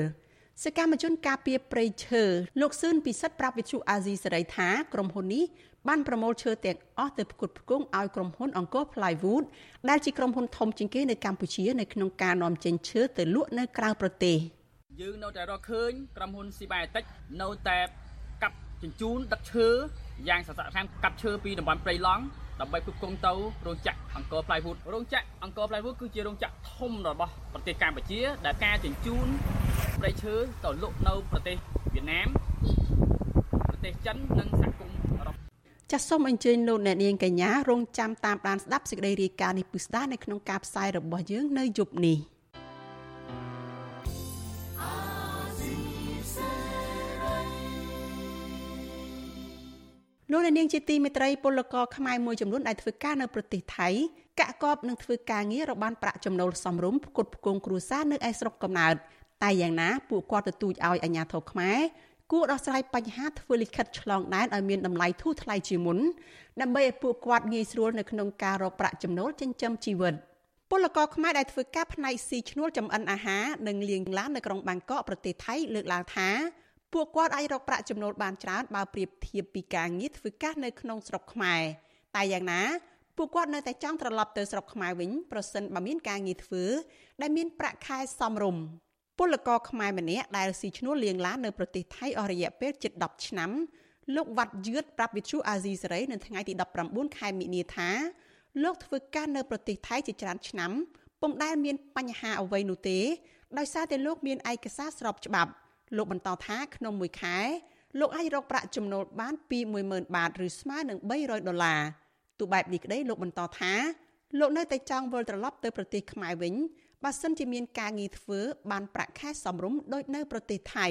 សកម្មជនការពារព្រៃឈើលោកសឿនពិសិដ្ឋប្រាប់វិទ្យុអាស៊ីសេរីថាក្រុមហ៊ុននេះបានប្រមូលឈើទាំងអស់ទៅផ្គត់ផ្គង់ឲ្យក្រុមហ៊ុនអង្គរ Plywood ដែលជាក្រុមហ៊ុនធំជាងគេនៅកម្ពុជានៅក្នុងការនាំចេញឈើទៅលក់នៅក្រៅប្រទេសយើងនៅតែរកឃើញក្រុមហ៊ុន Sibaetic នៅតែកាប់ជញ្ជូនដឹកឈើយ៉ាងសស្រាក់ខានកាប់ឈើពីតំបន់ព្រៃឡង់ ដើម្បីផ្គត់ផ្គង់ទៅរោងចក្រអង្គរ Plywood រោងចក្រអង្គរ Plywood គឺជារោងចក្រធំរបស់ប្រទេសកម្ពុជា ដែលការជញ្ជូនព្រៃឈើទៅលក់នៅប្រទេសវៀតណាមប្រទេសចិននិងសហគមន៍អឺរ៉ុបចាសសូមអញ្ជើញលោកអ្នកនាងកញ្ញារងចាំតាមដានស្ដាប់សេចក្តីរាយការណ៍នេះពិស្ដានៅក្នុងការផ្សាយរបស់យើងនៅយប់នេះ លោកអ្នកនាងជាទីមេត្រីពលករខ្មែរមួយចំនួនដែលធ្វើការនៅប្រទេសថៃកាក់កបនឹងធ្វើការងាររបានប្រាក់ចំណូលសមរម្យផ្គត់ផ្គង់គ្រួសារនៅឯស្រុកកំណើតតែយ៉ាងណាពួកគាត់ទទូចឲ្យអាជ្ញាធរខ្មែរគួរដោះស្រាយបញ្ហាធ្វើលិខិតឆ្លងដែនឲ្យមានតម្លៃធូរថ្លៃជាមុនដើម្បីឲ្យពួកគាត់ងាយស្រួលនៅក្នុងការរកប្រាក់ចំណូលចិញ្ចឹមជីវិតពលករខ្មែរដែលធ្វើការផ្នែកស៊ីឈ្នួលចំអិនអាហារនិងលាងឡាននៅក្រុងបាងកកប្រទេសថៃលើកឡើងថា ពួកគាត់អាចរកប្រាក់ចំណូលបានច្រើនបើប្រៀបធៀបពីការងារធ្វើការនៅក្នុងស្រុកខ្មែរតែយ៉ាងណាពួកគាត់នៅតែចង់ត្រឡប់ទៅស្រុកខ្មែរវិញប្រសិនបើមានការងារធ្វើ ដែលមានប្រាក់ខែសមរម្យពលករខ្មែរម្នាក់ដែលស៊ីឈ្នួលលៀងឡាននៅប្រទេសថៃអស់រយៈពេលជិត10ឆ្នាំលោកវ៉ាត់យឿតប្រាប់វិទ្យុអាស៊ីសេរីនៅថ្ងៃទី19ខែមិនិនាថាលោកធ្វើការនៅប្រទេសថៃជាច្រើនឆ្នាំពុំដែលមានបញ្ហាអ្វីនោះទេដោយសារតែលោកមានឯកសារស្របច្បាប់ លោកបន្តថាក្នុងមួយខែលោកអាចរកប្រាក់ចំណូលបានពី10000បាតឬស្មើនឹង300ដុល្លារទោះបែបនេះក្តីលោកបន្តថាលោកនៅតែចង់វិលត្រឡប់ទៅប្រទេសខ្មែរវិញបើសិនជាមានការងារធ្វើបានប្រាក់ខែសមរម្យដូចនៅប្រទេសថៃ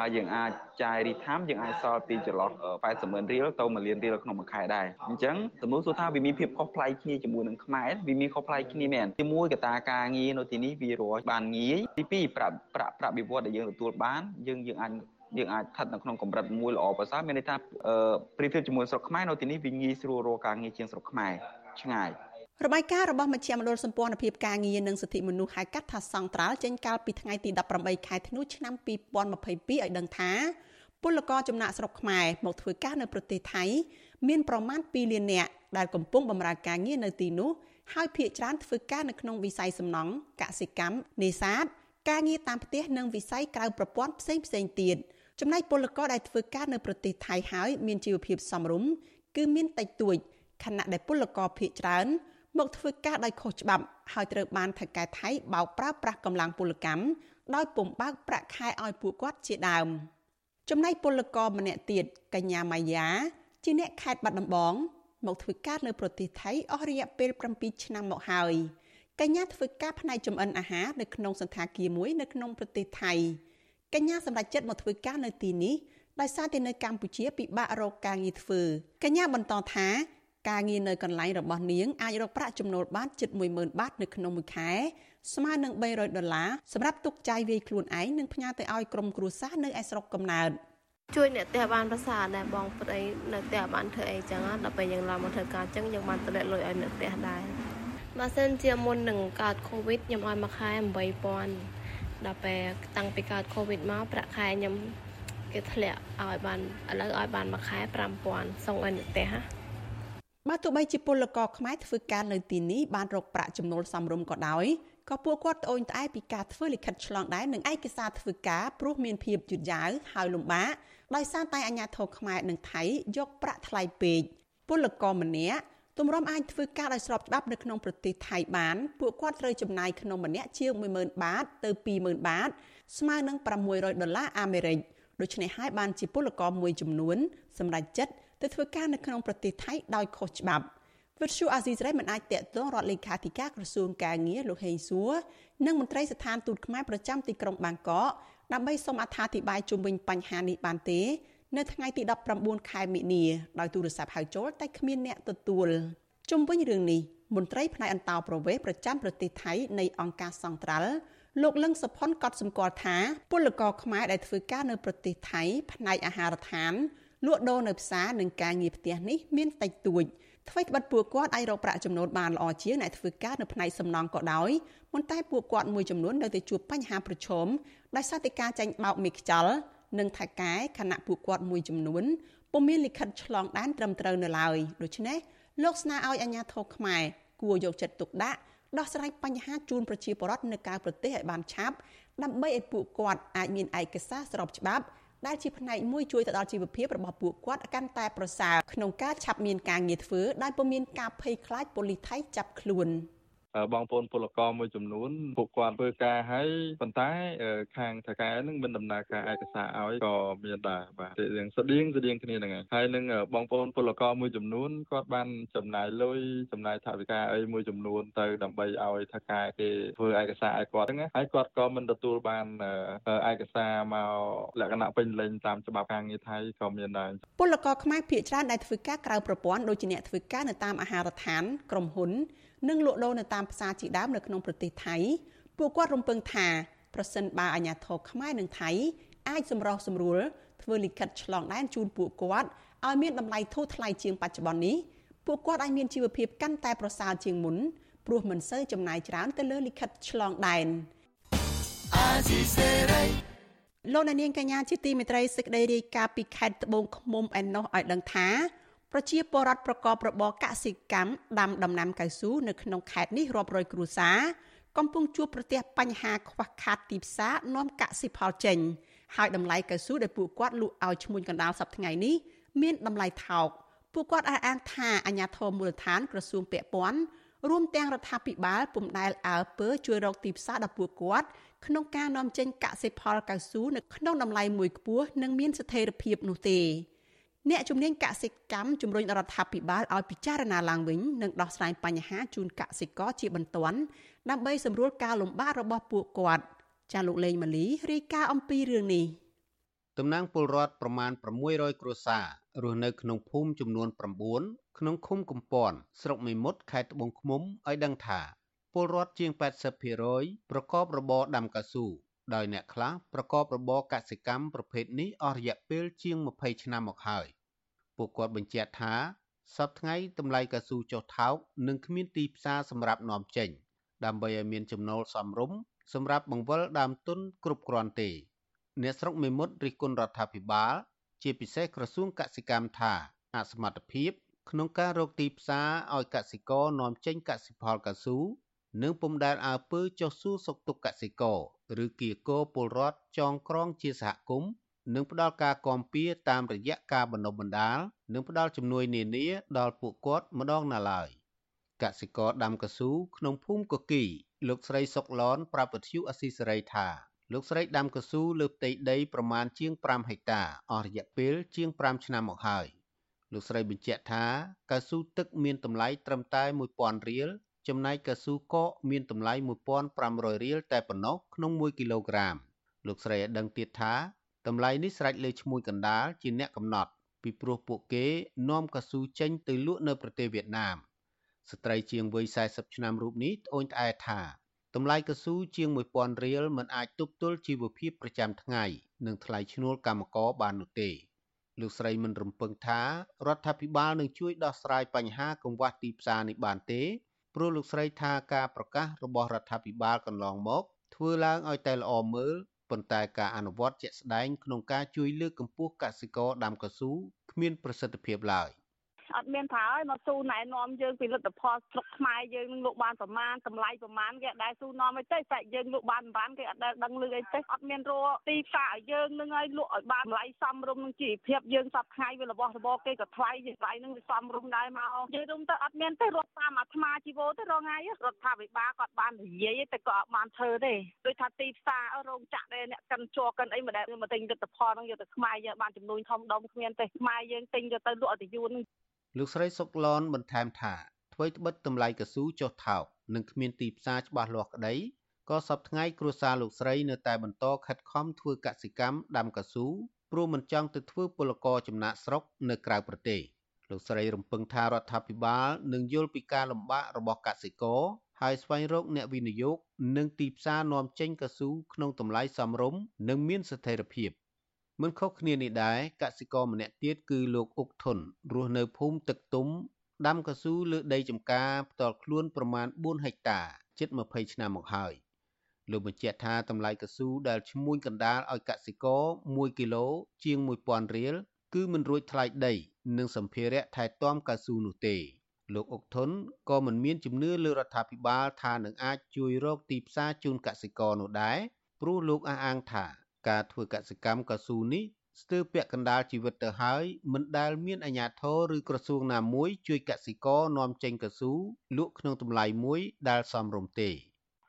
ហើយយើងអាចចាយរីថាមយើងអាចសល់ពីចន្លោះ80ម៉ឺនរៀលទៅ1លានរៀលក្នុងមួយខែដែរអញ្ចឹងទំនួលសួរថាវាមានភាពខុសប្លែកគ្នាជាមួយនឹងខ្មែរវាមានខុសប្លែកគ្នាមែនជាមួយកត្តាការងារនៅទីនេះវារស់បានងាយទី2ប្រាក់ប្រាក់ប្រាក់បៀវត្សដែលយើងទទួលបានយើងយើងអាចយើងអាចស្ថិតនៅក្នុងកម្រិតមួយល្អប្រសើរមានន័យថាប្រៀបធៀបជាមួយស្រុកខ្មែរនៅទីនេះវាងាយស្រួលរកការងារជាងស្រុកខ្មែរឆ្ងាយ របាយការណ៍របស់មជ្ឈមណ្ឌលសម្ព័ន្ធភាពការងារនិងសិទ្ធិមនុស្សហៅកាត់ថាសង្ត្រាល់ចេញកាលពីថ្ងៃទី18ខែធ្នូឆ្នាំ2022ឲ្យដឹងថាពលករចំណាក់ស្រុកខ្មែរមកធ្វើការនៅប្រទេសថៃ មានប្រមាណ2លាននាក់ដែលកំពុងបម្រើការងារនៅទីនោះហើយភាគច្រើនធ្វើការនៅក្នុងវិស័យសំណង់កសិកម្មនេសាទការងារតាមផ្ទះនិងវិស័យក្រៅប្រព័ន្ធផ្សេងផ្សេងទៀតចំណែកពលករដែលធ្វើការនៅប្រទេសថៃហើយមានជីវភាពសមរម្យគឺមានតិចតួចខណៈដែលពលករភាគច្រើន មកធ្វើការដោយខុសច្បាប់ហើយត្រូវបានថៅកែថៃបោកប្រើប្រាស់កម្លាំងពលកម្មដោយពុំបើកប្រាក់ខែឲ្យពួកគាត់ជាដើម ចំណែកពលករម្នាក់ទៀតកញ្ញាម៉ាយ៉ាជាអ្នកខេត្តបាត់ដំបងមកធ្វើការនៅប្រទេសថៃអស់រយៈពេល7ឆ្នាំមកហើយកញ្ញាធ្វើការផ្នែកចម្អិនអាហារនៅក្នុងសន្តាគារមួយនៅក្នុងប្រទេសថៃកញ្ញាសម្រេចចិត្តមកធ្វើការនៅទីនេះដោយសារតែនៅកម្ពុជាពិបាករកការងារធ្វើកញ្ញាបន្តថា ការងារនៅកន្លែងរបស់នាងអាចរកប្រាក់ចំណូលបានជិត10000បាតនៅក្នុងមួយខែស្មើនឹង300ដុល្លារសម្រាប់ទុកចាយវាយខ្លួនឯងនិងផ្ញើទៅឲ្យក្រុមគ្រួសារនៅឯស្រុកកំណើតជួយអ្នកផ្ទះបានប្រសើរដែរបងប្តីនៅផ្ទះបានធ្វើអីចឹងដល់ពេលយើងឡើងមកធ្វើការចឹងយើងបានតម្លាក់លុយឲ្យអ្នកផ្ទះដែរបើសិនជាមុននឹងកើតកូវីដខ្ញុំឲ្យមួយខែ8000ដល់ពេលតាំងពីកើតកូវីដមកប្រាក់ខែខ្ញុំគេធ្លាក់ឲ្យបានឥឡូវឲ្យបានមួយខែ5000ส่งឲ្យអ្នកផ្ទះណា បើទោះបីជាពលករខ្មែរធ្វើការនៅទីនេះបានរកប្រាក់ចំណូលសមរម្យក៏ដោយក៏ពួកគាត់ត្អូញត្អែពីការធ្វើលិខិតឆ្លងដែននិងឯកសារធ្វើការព្រោះមានភាពយឺតយ៉ាវហើយលំបាកដោយសារតែអាជ្ញាធរខ្មែរនិងថៃយកប្រាក់ថ្លៃពេកពលករម្នាក់ទម្រាំអាចធ្វើការដោយស្របច្បាប់នៅក្នុងប្រទេសថៃបានពួកគាត់ត្រូវចំណាយក្នុងម្នាក់ជាង10000បាតទៅ20000បាត ស្មើនឹង600ដុល្លារអាមេរិកដូច្នេះហើយបានជាពលករមួយចំនួនសម្រេចចិត្ត ទៅធ្វើការនៅក្នុងប្រទេសថៃដោយខុសច្បាប់វិទ្យុអាស៊ីសេរីមិនអាចតាក់ទងរដ្ឋលេខាធិការក្រសួងការងារលោកហេងសួរនិងមន្ត្រីស្ថានទូតខ្មែរប្រចាំទីក្រុងបាងកកដើម្បីសូមអត្ថាធិប្បាយជុំវិញបញ្ហានេះបានទេ នៅថ្ងៃទី19ខែមិនិនាដោយទូរស័ព្ទហៅចូលតែគ្មានអ្នកទទួលជុំវិញរឿងនេះមន្ត្រីផ្នែកអន្តោប្រវេសន៍ប្រចាំប្រទេសថៃនៃអង្គការសង្ត្រាល់លោកលឹងសុផុនកត់សម្គាល់ថាពលករខ្មែរដែលធ្វើការនៅប្រទេសថៃផ្នែកអាហារដ្ឋាន លក់ដូរនៅផ្សារនិងការងារផ្ទះនេះមានតិចតួចអ្វីត្បិតពួកគាត់អាចរកប្រាក់ចំណូលបានល្អជាងអ្នកធ្វើការនៅផ្នែកសំណង់ក៏ដោយប៉ុន្តែពួកគាត់មួយចំនួននៅតែជួបបញ្ហាប្រឈមដោយសារតែការចាញ់បោកមេខ្យល់និងថៅកែខណៈពួកគាត់មួយចំនួនពុំមានលិខិតឆ្លងដែនត្រឹមត្រូវនៅឡើយដូច្នេះលោកស្នើឲ្យអាជ្ញាធរខ្មែរគួរយកចិត្តទុកដាក់ដោះស្រាយបញ្ហាជូនប្រជាពលរដ្ឋនៅក្រៅប្រទេសឲ្យបានឆាប់ដើម្បីឲ្យពួកគាត់អាចមានឯកសារស្របច្បាប់ ដែលជាផ្នែកមួយជួយទៅដល់ជីវភាពរបស់ពួកគាត់កាន់តែប្រសើរក្នុងការឆាប់មានការងារធ្វើដោយពុំមានការភ័យខ្លាចប៉ូលីសថៃចាប់ខ្លួន បងប្អូនពលករមួយចំនួនពួកគាត់ធ្វើការហើយប៉ុន្តែខាងថៅកែនឹងមិនដំណើរការឯកសារឲ្យក៏មានដែរបាទរឿងស្តៀងស្តៀងគ្នាហ្នឹងហើយហើយនឹងបងប្អូនពលករមួយចំនួនគាត់បានចំណាយលុយចំណាយថវិកាអីមួយចំនួនទៅដើម្បីឲ្យថៅកែគេធ្វើឯកសារឲ្យគាត់ហ្នឹងហើយគាត់ក៏មិនទទួលបានឯកសារមកលក្ខណៈពេញលេញតាមច្បាប់ការងារថៃក៏មានដែរពលករខ្មែរភាគច្រើនដែលធ្វើការក្រៅប្រព័ន្ធដូចជាអ្នកធ្វើការនៅតាមអាហារដ្ឋានក្រុមហ៊ុន និងលក់ដូរនៅតាមផ្សារជាដើមនៅក្នុងប្រទេសថៃពួកគាត់រំពឹងថាប្រសិនបើអាជ្ញាធរខ្មែរនិងថៃអាចសម្រោះសម្រួលធ្វើលិខិតឆ្លងដែនជូនពួកគាត់ឲ្យមានតម្លៃធូរថ្លៃជាងបច្ចុប្បន្ននេះពួកគាត់អាចមានជីវភាពកាន់តែប្រសើរជាងមុនព្រោះមិនសូវចំណាយច្រើនទៅលើលិខិតឆ្លងដែនលោកនាងកញ្ញាជាទីមេត្រីសេចក្តីរាយការណ៍ពីខេត្តត្បូងឃ្មុំឯណោះឲ្យដឹងថា ប្រជាពលរដ្ឋប្រកបរបរកសិកម្មដាំដំណាំកៅស៊ូនៅក្នុងខេត្តនេះរាប់រយគ្រួសារកំពុងជួបប្រទះបញ្ហាខ្វះខាតទីផ្សារនាំកសិផលចេញហើយតម្លៃកៅស៊ូដែលពួកគាត់លក់ឲ្យឈ្មួញកណ្ដាលសប្តាហ៍ថ្ងៃនេះមានតម្លៃថោកពួកគាត់អះអាងថាអាជ្ញាធរមូលដ្ឋានក្រសួងពាក់ព័ន្ធរួមទាំងរដ្ឋាភិបាលពុំដែលអើពើជួយរកទីផ្សារដល់ពួកគាត់ក្នុងការនាំចេញកសិផលកៅស៊ូនៅក្នុងតម្លៃមួយខ្ពស់និងមានស្ថិរភាពនោះទេ អ្នកជំនាញកសិកម្មជំរុញរដ្ឋាភិបាលឲ្យពិចារណាឡើងវិញនិងដោះស្រាយបញ្ហាជូនកសិករជាបន្ទាន់ដើម្បីសម្រួលការលំបាករបស់ពួកគាត់ចាលោកលេងម៉ាលីរាយការណ៍អំពីរឿងនេះតំណាងពលរដ្ឋប្រមាណ600គ្រួសាររស់នៅក្នុងភូមិចំនួន9ក្នុងឃុំកំពន់ស្រុកមេមត់ខេត្តត្បូងឃ្មុំឲ្យដឹងថាពលរដ្ឋជាង80%ប្រកបរបរដាំកៅស៊ូ ដោយអ្នកខ្លះប្រកបរបរកសិកម្មប្រភេទនេះអស់រយៈពេលជាង20ឆ្នាំមកហើយពួកគាត់បញ្ជាក់ថាសប្តាហ៍ថ្ងៃតម្លៃកៅស៊ូចុះថោកនិងគ្មានទីផ្សារសម្រាប់នាំចេញ ដើម្បីឲ្យមានចំណូលសមរម្យសម្រាប់បង្វិលដើមទុនគ្រប់គ្រាន់ទេ អ្នកស្រុកមេមត់រិះគន់រដ្ឋាភិបាល ជាពិសេសក្រសួងកសិកម្មថាអសមត្ថភាព ក្នុងការរកទីផ្សារឲ្យកសិករនាំចេញកសិផលកៅស៊ូ និងពុំដែលអើពើចុះសួរសុខទុក្ខកសិករឬគៀកោពលរដ្ឋចងក្រងជាសហគមន៍និងផ្ដល់ការគាំពៀតាមរយៈការបណ្ដុះបណ្ដាលនិងផ្ដល់ជំនួយនានាដល់ពួកគាត់ម្ដងណាឡើយកសិករដាំកស៊ូក្នុងភូមិកគីលោកស្រីសុកឡនប្រាប់វិទ្យុអស៊ីសេរីថាលោកស្រីដាំកស៊ូលើផ្ទៃដីប្រមាណជាង5ហិកតាអស់រយៈពេលជាង5ឆ្នាំមកហើយលោកស្រីបញ្ជាក់ថាកៅស៊ូទឹកមានតម្លៃត្រឹមតែ1000រៀល ចំណែកកៅស៊ូកកមានតម្លៃ1500រៀលតែប៉ុណ្ណោះក្នុង1គីឡូក្រាម លោកស្រីឲ្យដឹងទៀតថាតម្លៃនេះស្រេចលើឈ្មួញកណ្ដាលជាអ្នកកំណត់ ពីព្រោះពួកគេនាំកៅស៊ូចេញទៅលក់នៅប្រទេសវៀតណាមស្ត្រីជាងវ័យ40ឆ្នាំរូបនេះត្អូញត្អែថាតម្លៃកៅស៊ូជាង1000រៀលមិនអាចទប់ទល់ជីវភាពប្រចាំថ្ងៃនិងថ្លៃឈ្នួលកម្មករបាននោះទេលោកស្រីមិនរំពឹងថារដ្ឋាភិបាលនឹងជួយដោះស្រាយបញ្ហាកង្វះទីផ្សារនេះបានទេ ព្រោះលោកស្រីថាការប្រកាសរបស់រដ្ឋាភិបាលកន្លងមក ធ្វើឡើងឲ្យតែល្អមើលប៉ុន្តែការអនុវត្តជាក់ស្ដែងក្នុងការជួយលើកកម្ពស់កសិករដាំកៅស៊ូគ្មានប្រសិទ្ធភាពឡើយ។ អត់មានថាឲ្យមកស៊ូណែនាំយើងពីលទ្ធផលស្រុកខ្មែរយើងនឹងលក់បានប្រមាណតម្លៃប្រមាណគេអត់ដែលស៊ូនាំអីទេតែយើងលក់បានប្រមាណគេអត់ដែលដឹងលឺអីទេអត់មានរកទីផ្សារឲ្យយើងនឹងឲ្យលក់ឲ្យបានតម្លៃសមរម្យនឹងជីវភាពយើងសពថ្ងៃវារបស់របរគេក៏ថ្លៃតម្លៃនឹងវាសមរម្យដែរមកនិយាយរួមទៅអត់មានទេរត់តាមអាត្មាជីវោទេរងថ្ងៃរដ្ឋាភិបាលគាត់បាននិយាយតែក៏អត់បានធ្វើទេដូចថាទីផ្សាររោងចក្រដែលអ្នកកិនជួកិនអីមិនដែលមកទិញលទ្ធផលនឹងយកទៅខ្មែរយើងបានចំនួនធំដុំគ្មានទេខ្មែរយើងទិញយកទៅលក់ឲ្យទៅយួននឹង លោកស្រីសុកឡនបន្ថែមថាអ្វីត្បិតតម្លៃកស៊ូចុះថោកនិងគ្មានទីផ្សារច្បាស់លាស់ក្តីក៏សប្តាហ៍ថ្ងៃគ្រួសារលោកស្រីនៅតែបន្តខិតខំធ្វើកសិកម្មដាំកស៊ូព្រោះមិនចង់ទៅធ្វើពលករចំណាក់ស្រុកនៅក្រៅប្រទេសលោកស្រីរំពឹងថារដ្ឋាភិបាលនឹងយល់ពីការលំបាករបស់កសិករហើយស្វែងរកអ្នកវិនិយោគនិងទីផ្សារនាំចេញកស៊ូក្នុងតម្លៃសមរម្យនិងមានស្ថិរភាព មិនខុសគ្នានេះដែរកសិករម្នាក់ទៀតគឺលោកអុកធុនរស់នៅភូមិទឹកទុំដាំកស៊ូលើដីចម្ការផ្ទាល់ខ្លួនប្រមាណ4ហិកតាជិត20ឆ្នាំមកហើយលោកបញ្ជាក់ថាតម្លៃកស៊ូដែលឈ្មួញកណ្ដាលឲ្យកសិករ1គីឡូជាង1000រៀលគឺមិនរួចថ្លៃដី និងសម្ភារៈថែទាំកៅស៊ូនោះទេ លោកអុកធុនក៏មិនមានជំនឿលើរដ្ឋាភិបាលថានឹងអាចជួយរកទីផ្សារជូនកសិករនោះដែរព្រោះលោកអះអាងថា ការធ្វើកសិកម្មកៅស៊ូនេះស្ទើរពាក់កណ្ដាលជីវិតទៅហើយមិនដែលមានអាជ្ញាធរឬក្រសួងណាមួយជួយកសិករនាំចេញកស៊ូលក់ក្នុងតម្លៃមួយដែលសមរម្យទេ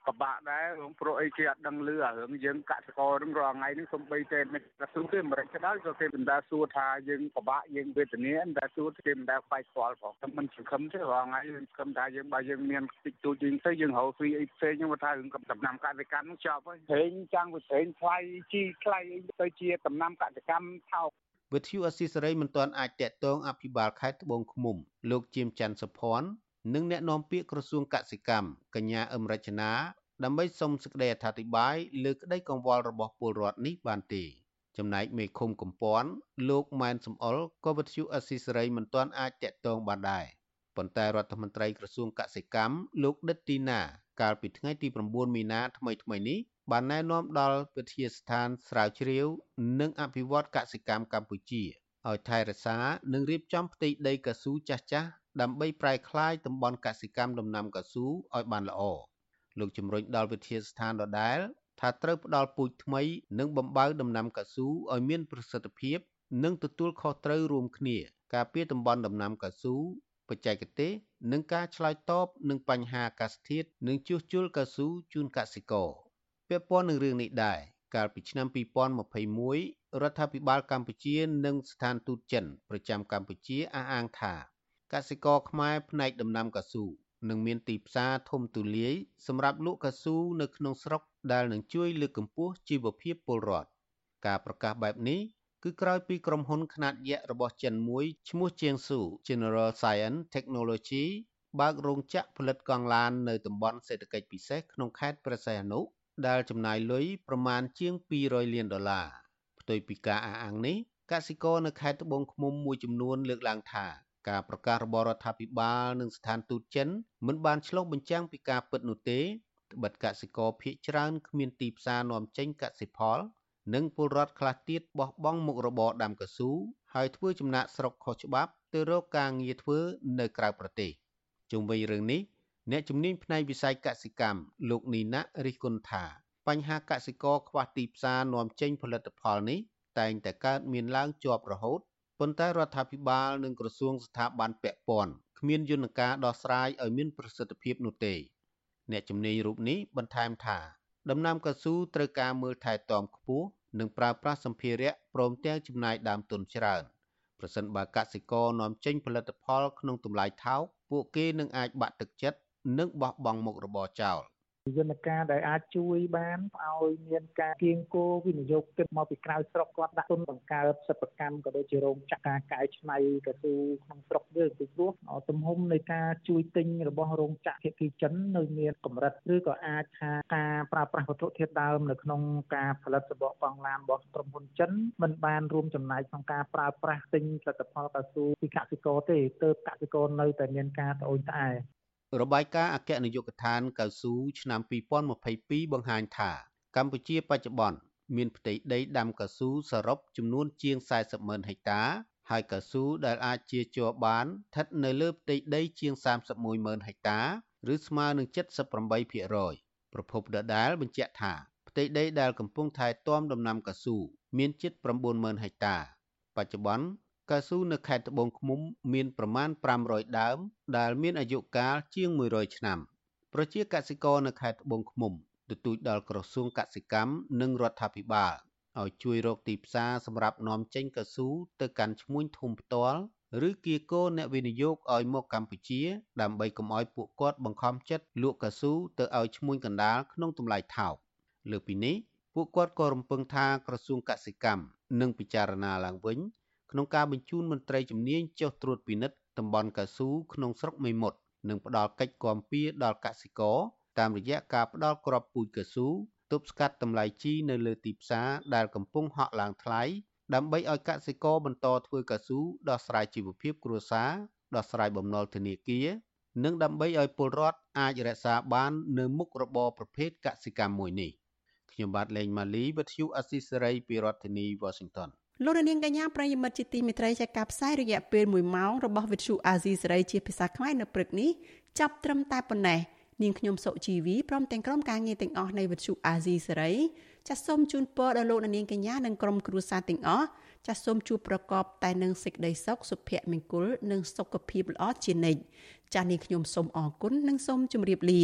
ពិបាកដែររឿងព្រោះអីគេអត់ដឹងលឺអារឿងយើងកសិករនឹងរាល់ថ្ងៃនេះសំបីតែមិនក្រសួងទេមិនខ្ដាល់ក៏គេមិនដែលសួរថាយើងពិបាកយើងវេទនាមិនដែលសួរគេមិនដែលខ្វាយខ្វល់ផងតែមិនសង្ឃឹមទេរាល់ថ្ងៃយើងសង្ឃឹមថាយើងបើយើងមានតិចតួចយើងទៅយើងរកហ្វីអីផ្សេងហ្នឹងថារឿងដំណាំកសិកម្មនឹងចប់ហើយព្រេងចាំងវាព្រេងថ្លៃជីថ្លៃទៅជាដំណាំកសិកម្មថោកវិទ្យុអស៊ីសេរីមិនទាន់អាចតាក់ទងអភិបាលខេត្តត្បូងឃ្មុំលោកជាមច័ន្ទសុភ័ណ្ឌ និងអ្នកនាំពាក្យក្រសួងកសិកម្មកញ្ញាអឹមរចនាដើម្បីសុំសេចក្តីអធិប្បាយលើក្តីកង្វល់របស់ពលរដ្ឋនេះបានទេចំណែកមេឃុំកំពន់លោកម៉ែនសំអល់ក៏វិទ្យុអស៊ីសេរីមិនទាន់អាចតាក់ទងបានដែរប៉ុន្តែរដ្ឋមន្ត្រីក្រសួងកសិកម្មលោកដិតទីណា កាលពីថ្ងៃទី9មីនាថ្មីថ្មីនេះបានណែនាំដល់វិទ្យាស្ថានស្រាវជ្រាវ និងអភិវឌ្ឍកសិកម្មកម្ពុជាឲ្យថែរក្សានិងរៀបចំផ្ទៃដីកស៊ូចាស់ៗ ដើម្បីប្រែក្លាយតំបន់កសិកម្មដំណាំកស៊ូឲ្យបានល្អលោកជំរុញដល់វិទ្យាស្ថានដដែលថាត្រូវផ្ដល់ពូជថ្មី និងបំបៅដំណាំកស៊ូឲ្យមានប្រសិទ្ធភាព និងទទួលខុសត្រូវរួមគ្នា ការពារតំបន់ដំណាំកស៊ូបច្ចេកទេសនិងការឆ្លើយតបនឹងបញ្ហាអាកាសធាតុនិងជួសជុលកស៊ូជូនកសិករពាក់ព័ន្ធនឹងរឿងនេះដែរកាលពីឆ្នាំ2021រដ្ឋាភិបាលកម្ពុជា និងស្ថានទូតចិនប្រចាំកម្ពុជាអះអាងថា កសិករខ្មែរផ្នែកដំណាំកស៊ូនឹងមានទីផ្សារធំទូលាយសម្រាប់លក់កៅស៊ូនៅក្នុងស្រុកដែលនឹងជួយលើកកម្ពស់ជីវភាពពលរដ្ឋការប្រកាសបែបនេះគឺក្រោយពីក្រុមហ៊ុនខ្នាតយក្សរបស់ចិនមួយឈ្មោះជាងស៊ូ General Science Technology បើករោងចក្រផលិតកង់ឡាននៅតំបន់សេដ្ឋកិច្ចពិសេសក្នុងខេត្តព្រះសីហនុដែលចំណាយលុយប្រមាណជាង200លានដុល្លារផ្ទុយពីការអះអាងនេះកសិករនៅខេត្តត្បូងឃ្មុំមួយចំនួនលើកឡើងថា ការប្រកាសរបស់រដ្ឋាភិបាលនិងស្ថានទូតចិនមិនបានឆ្លុះបញ្ចាំងពីការពិតនោះទេត្បិតកសិករភ ieck ច្រើនគ្មានទីផ្សារនាំចេញកសិផល និងពលរដ្ឋខ្លះទៀតបោះបង់មុខរបរដាំកស៊ូហើយធ្វើចំណាក់ស្រុកខុសច្បាប់ទៅរកការងារធ្វើនៅក្រៅប្រទេសជុំវិញរឿងនេះអ្នកជំនាញផ្នែកវិស័យកសិកម្មលោកនីណារិះគន់ថាបញ្ហាកសិករខ្វះទីផ្សារនាំចេញផលិតផលនេះតែងតែកើតមានឡើងជាប់រហូត ប៉ុន្តែរដ្ឋាភិបាលនិងក្រសួងស្ថាប័នពាក់ព័ន្ធគ្មានយន្តការដោះស្រាយឲ្យមានប្រសិទ្ធភាពនោះទេ អ្នកជំនាញរូបនេះបន្ថែមថាដំណាំកៅស៊ូត្រូវការមើលថែទាំខ្ពស់និងប្រើប្រាស់សម្ភារៈព្រមទាំងចំណាយដើមទុនច្រើនប្រសិនបើកសិករនាំចេញផលិតផលក្នុងតម្លៃថោកពួកគេនឹងអាចបាក់ទឹកចិត្តនិងបោះបង់មុខរបរចោល យន្តការដែលអាចជួយបានឲ្យមានការគៀងគោវិនិយោគទឹកមកពីក្រៅស្រុកគាត់ដាក់ទុនបង្កើតសិប្បកម្មក៏ដូចជារោងចក្រការកែច្នៃកស៊ូក្នុងស្រុកយើងពីព្រោះទំហំនៃការជួយទិញរបស់រោងចក្រភាគីចិននៅមានកម្រិតឬក៏អាចថាការប្រើប្រាស់វត្ថុធាតុដើមនៅក្នុងការផលិតសម្បកកង់ឡានរបស់ក្រុមហ៊ុនចិនមិនបានរួមចំណែកក្នុងការប្រើប្រាស់ទិញផលិតផលកស៊ូពីកសិករទេទើបកសិករនៅតែមានការត្អូញត្អែរ បាយការណ៍អគ្គនាយកដ្ឋានកៅស៊ូឆ្នាំ2022បង្ហាញថាកម្ពុជាបច្ចុប្បន្នមានផ្ទៃដីដាំកៅស៊ូសរុបចំនួនជាង40ម៉ឺនហិកតាហើយកៅស៊ូដែលអាចជាជ័របានស្ថិតនៅលើផ្ទៃដីជាង31ម៉ឺនហិកតាឬស្មើនឹង78%ប្រភពដដែលបញ្ជាក់ថាផ្ទៃដីដែលកំពុងថែទាំដំណាំកៅស៊ូមានជិត9ម៉ឺនហិកតា បច្ចុប្បន្ន កៅស៊ូនៅខេត្តត្បូងឃ្មុំមានប្រមាណ500ដើម ដែលមានអាយុកាលជាង100ឆ្នាំប្រជាកសិករនៅខេត្តត្បូងឃ្មុំទទូចដល់ក្រសួងកសិកម្មនិងរដ្ឋាភិបាលឲ្យជួយរកទីផ្សារសម្រាប់នាំចេញកៅស៊ូទៅកាន់ឈ្មួញធំផ្ទាល់ឬគៀកោអ្នកវិនិយោគឲ្យមកកម្ពុជា ដើម្បីកុំឲ្យពួកគាត់បង្ខំចិត្តលក់កៅស៊ូទៅឲ្យឈ្មួញកណ្ដាលក្នុងតម្លៃថោកលើពីនេះពួកគាត់ក៏រំពឹងថាក្រសួងកសិកម្មនឹងពិចារណាឡើងវិញ ក្នុងការបញ្ជូនមន្ត្រីជំនាញចុះត្រួតពិនិត្យតំបន់កៅស៊ូក្នុងស្រុកមេមត់និងផ្ដល់កិច្ចគាំពៀដល់កសិករតាមរយៈការផ្ដល់ក្របពូជកៅស៊ូទប់ស្កាត់តម្លៃជីនៅលើទីផ្សារដែលកំពុងហក់ឡើងថ្លៃដើម្បីឲ្យកសិករបន្តធ្វើកៅស៊ូដោះស្រាយជីវភាពគ្រួសារដោះស្រាយបំណុលធនាគារនិងដើម្បីឲ្យពលរដ្ឋអាចរក្សាបាននៅមុខរបរប្រភេទកសិកម្មមួយនេះខ្ញុំបាទលេងម៉ាលីវិទ្យុអស៊ីសេរីពីរដ្ឋធានី Washington លោកនាងកញ្ញាប្រិយមិត្តជាទីមេត្រីចាការផ្សាយរយៈពេល1ម៉ោងរបស់វិទ្យុអាស៊ីសេរីជាភាសាខ្មែរនៅព្រឹកនេះចាប់ត្រឹមតែប៉ុណ្ណេះនាងខ្ញុំសុជីវីព្រមទាំងក្រុមការងារទាំងអស់នៃវិទ្យុអាស៊ីសេរីចាសសូមជូនពរដល់លោកនាងកញ្ញានិងក្រុមគ្រួសារទាំងអស់ចាសសូមជួបប្រកបតែនឹងសេចក្តីសុខសុភមង្គលនិងសុខភាពល្អជានិច្ចចាសនាងខ្ញុំសូមអរគុណនិងសូមជម្រាបលា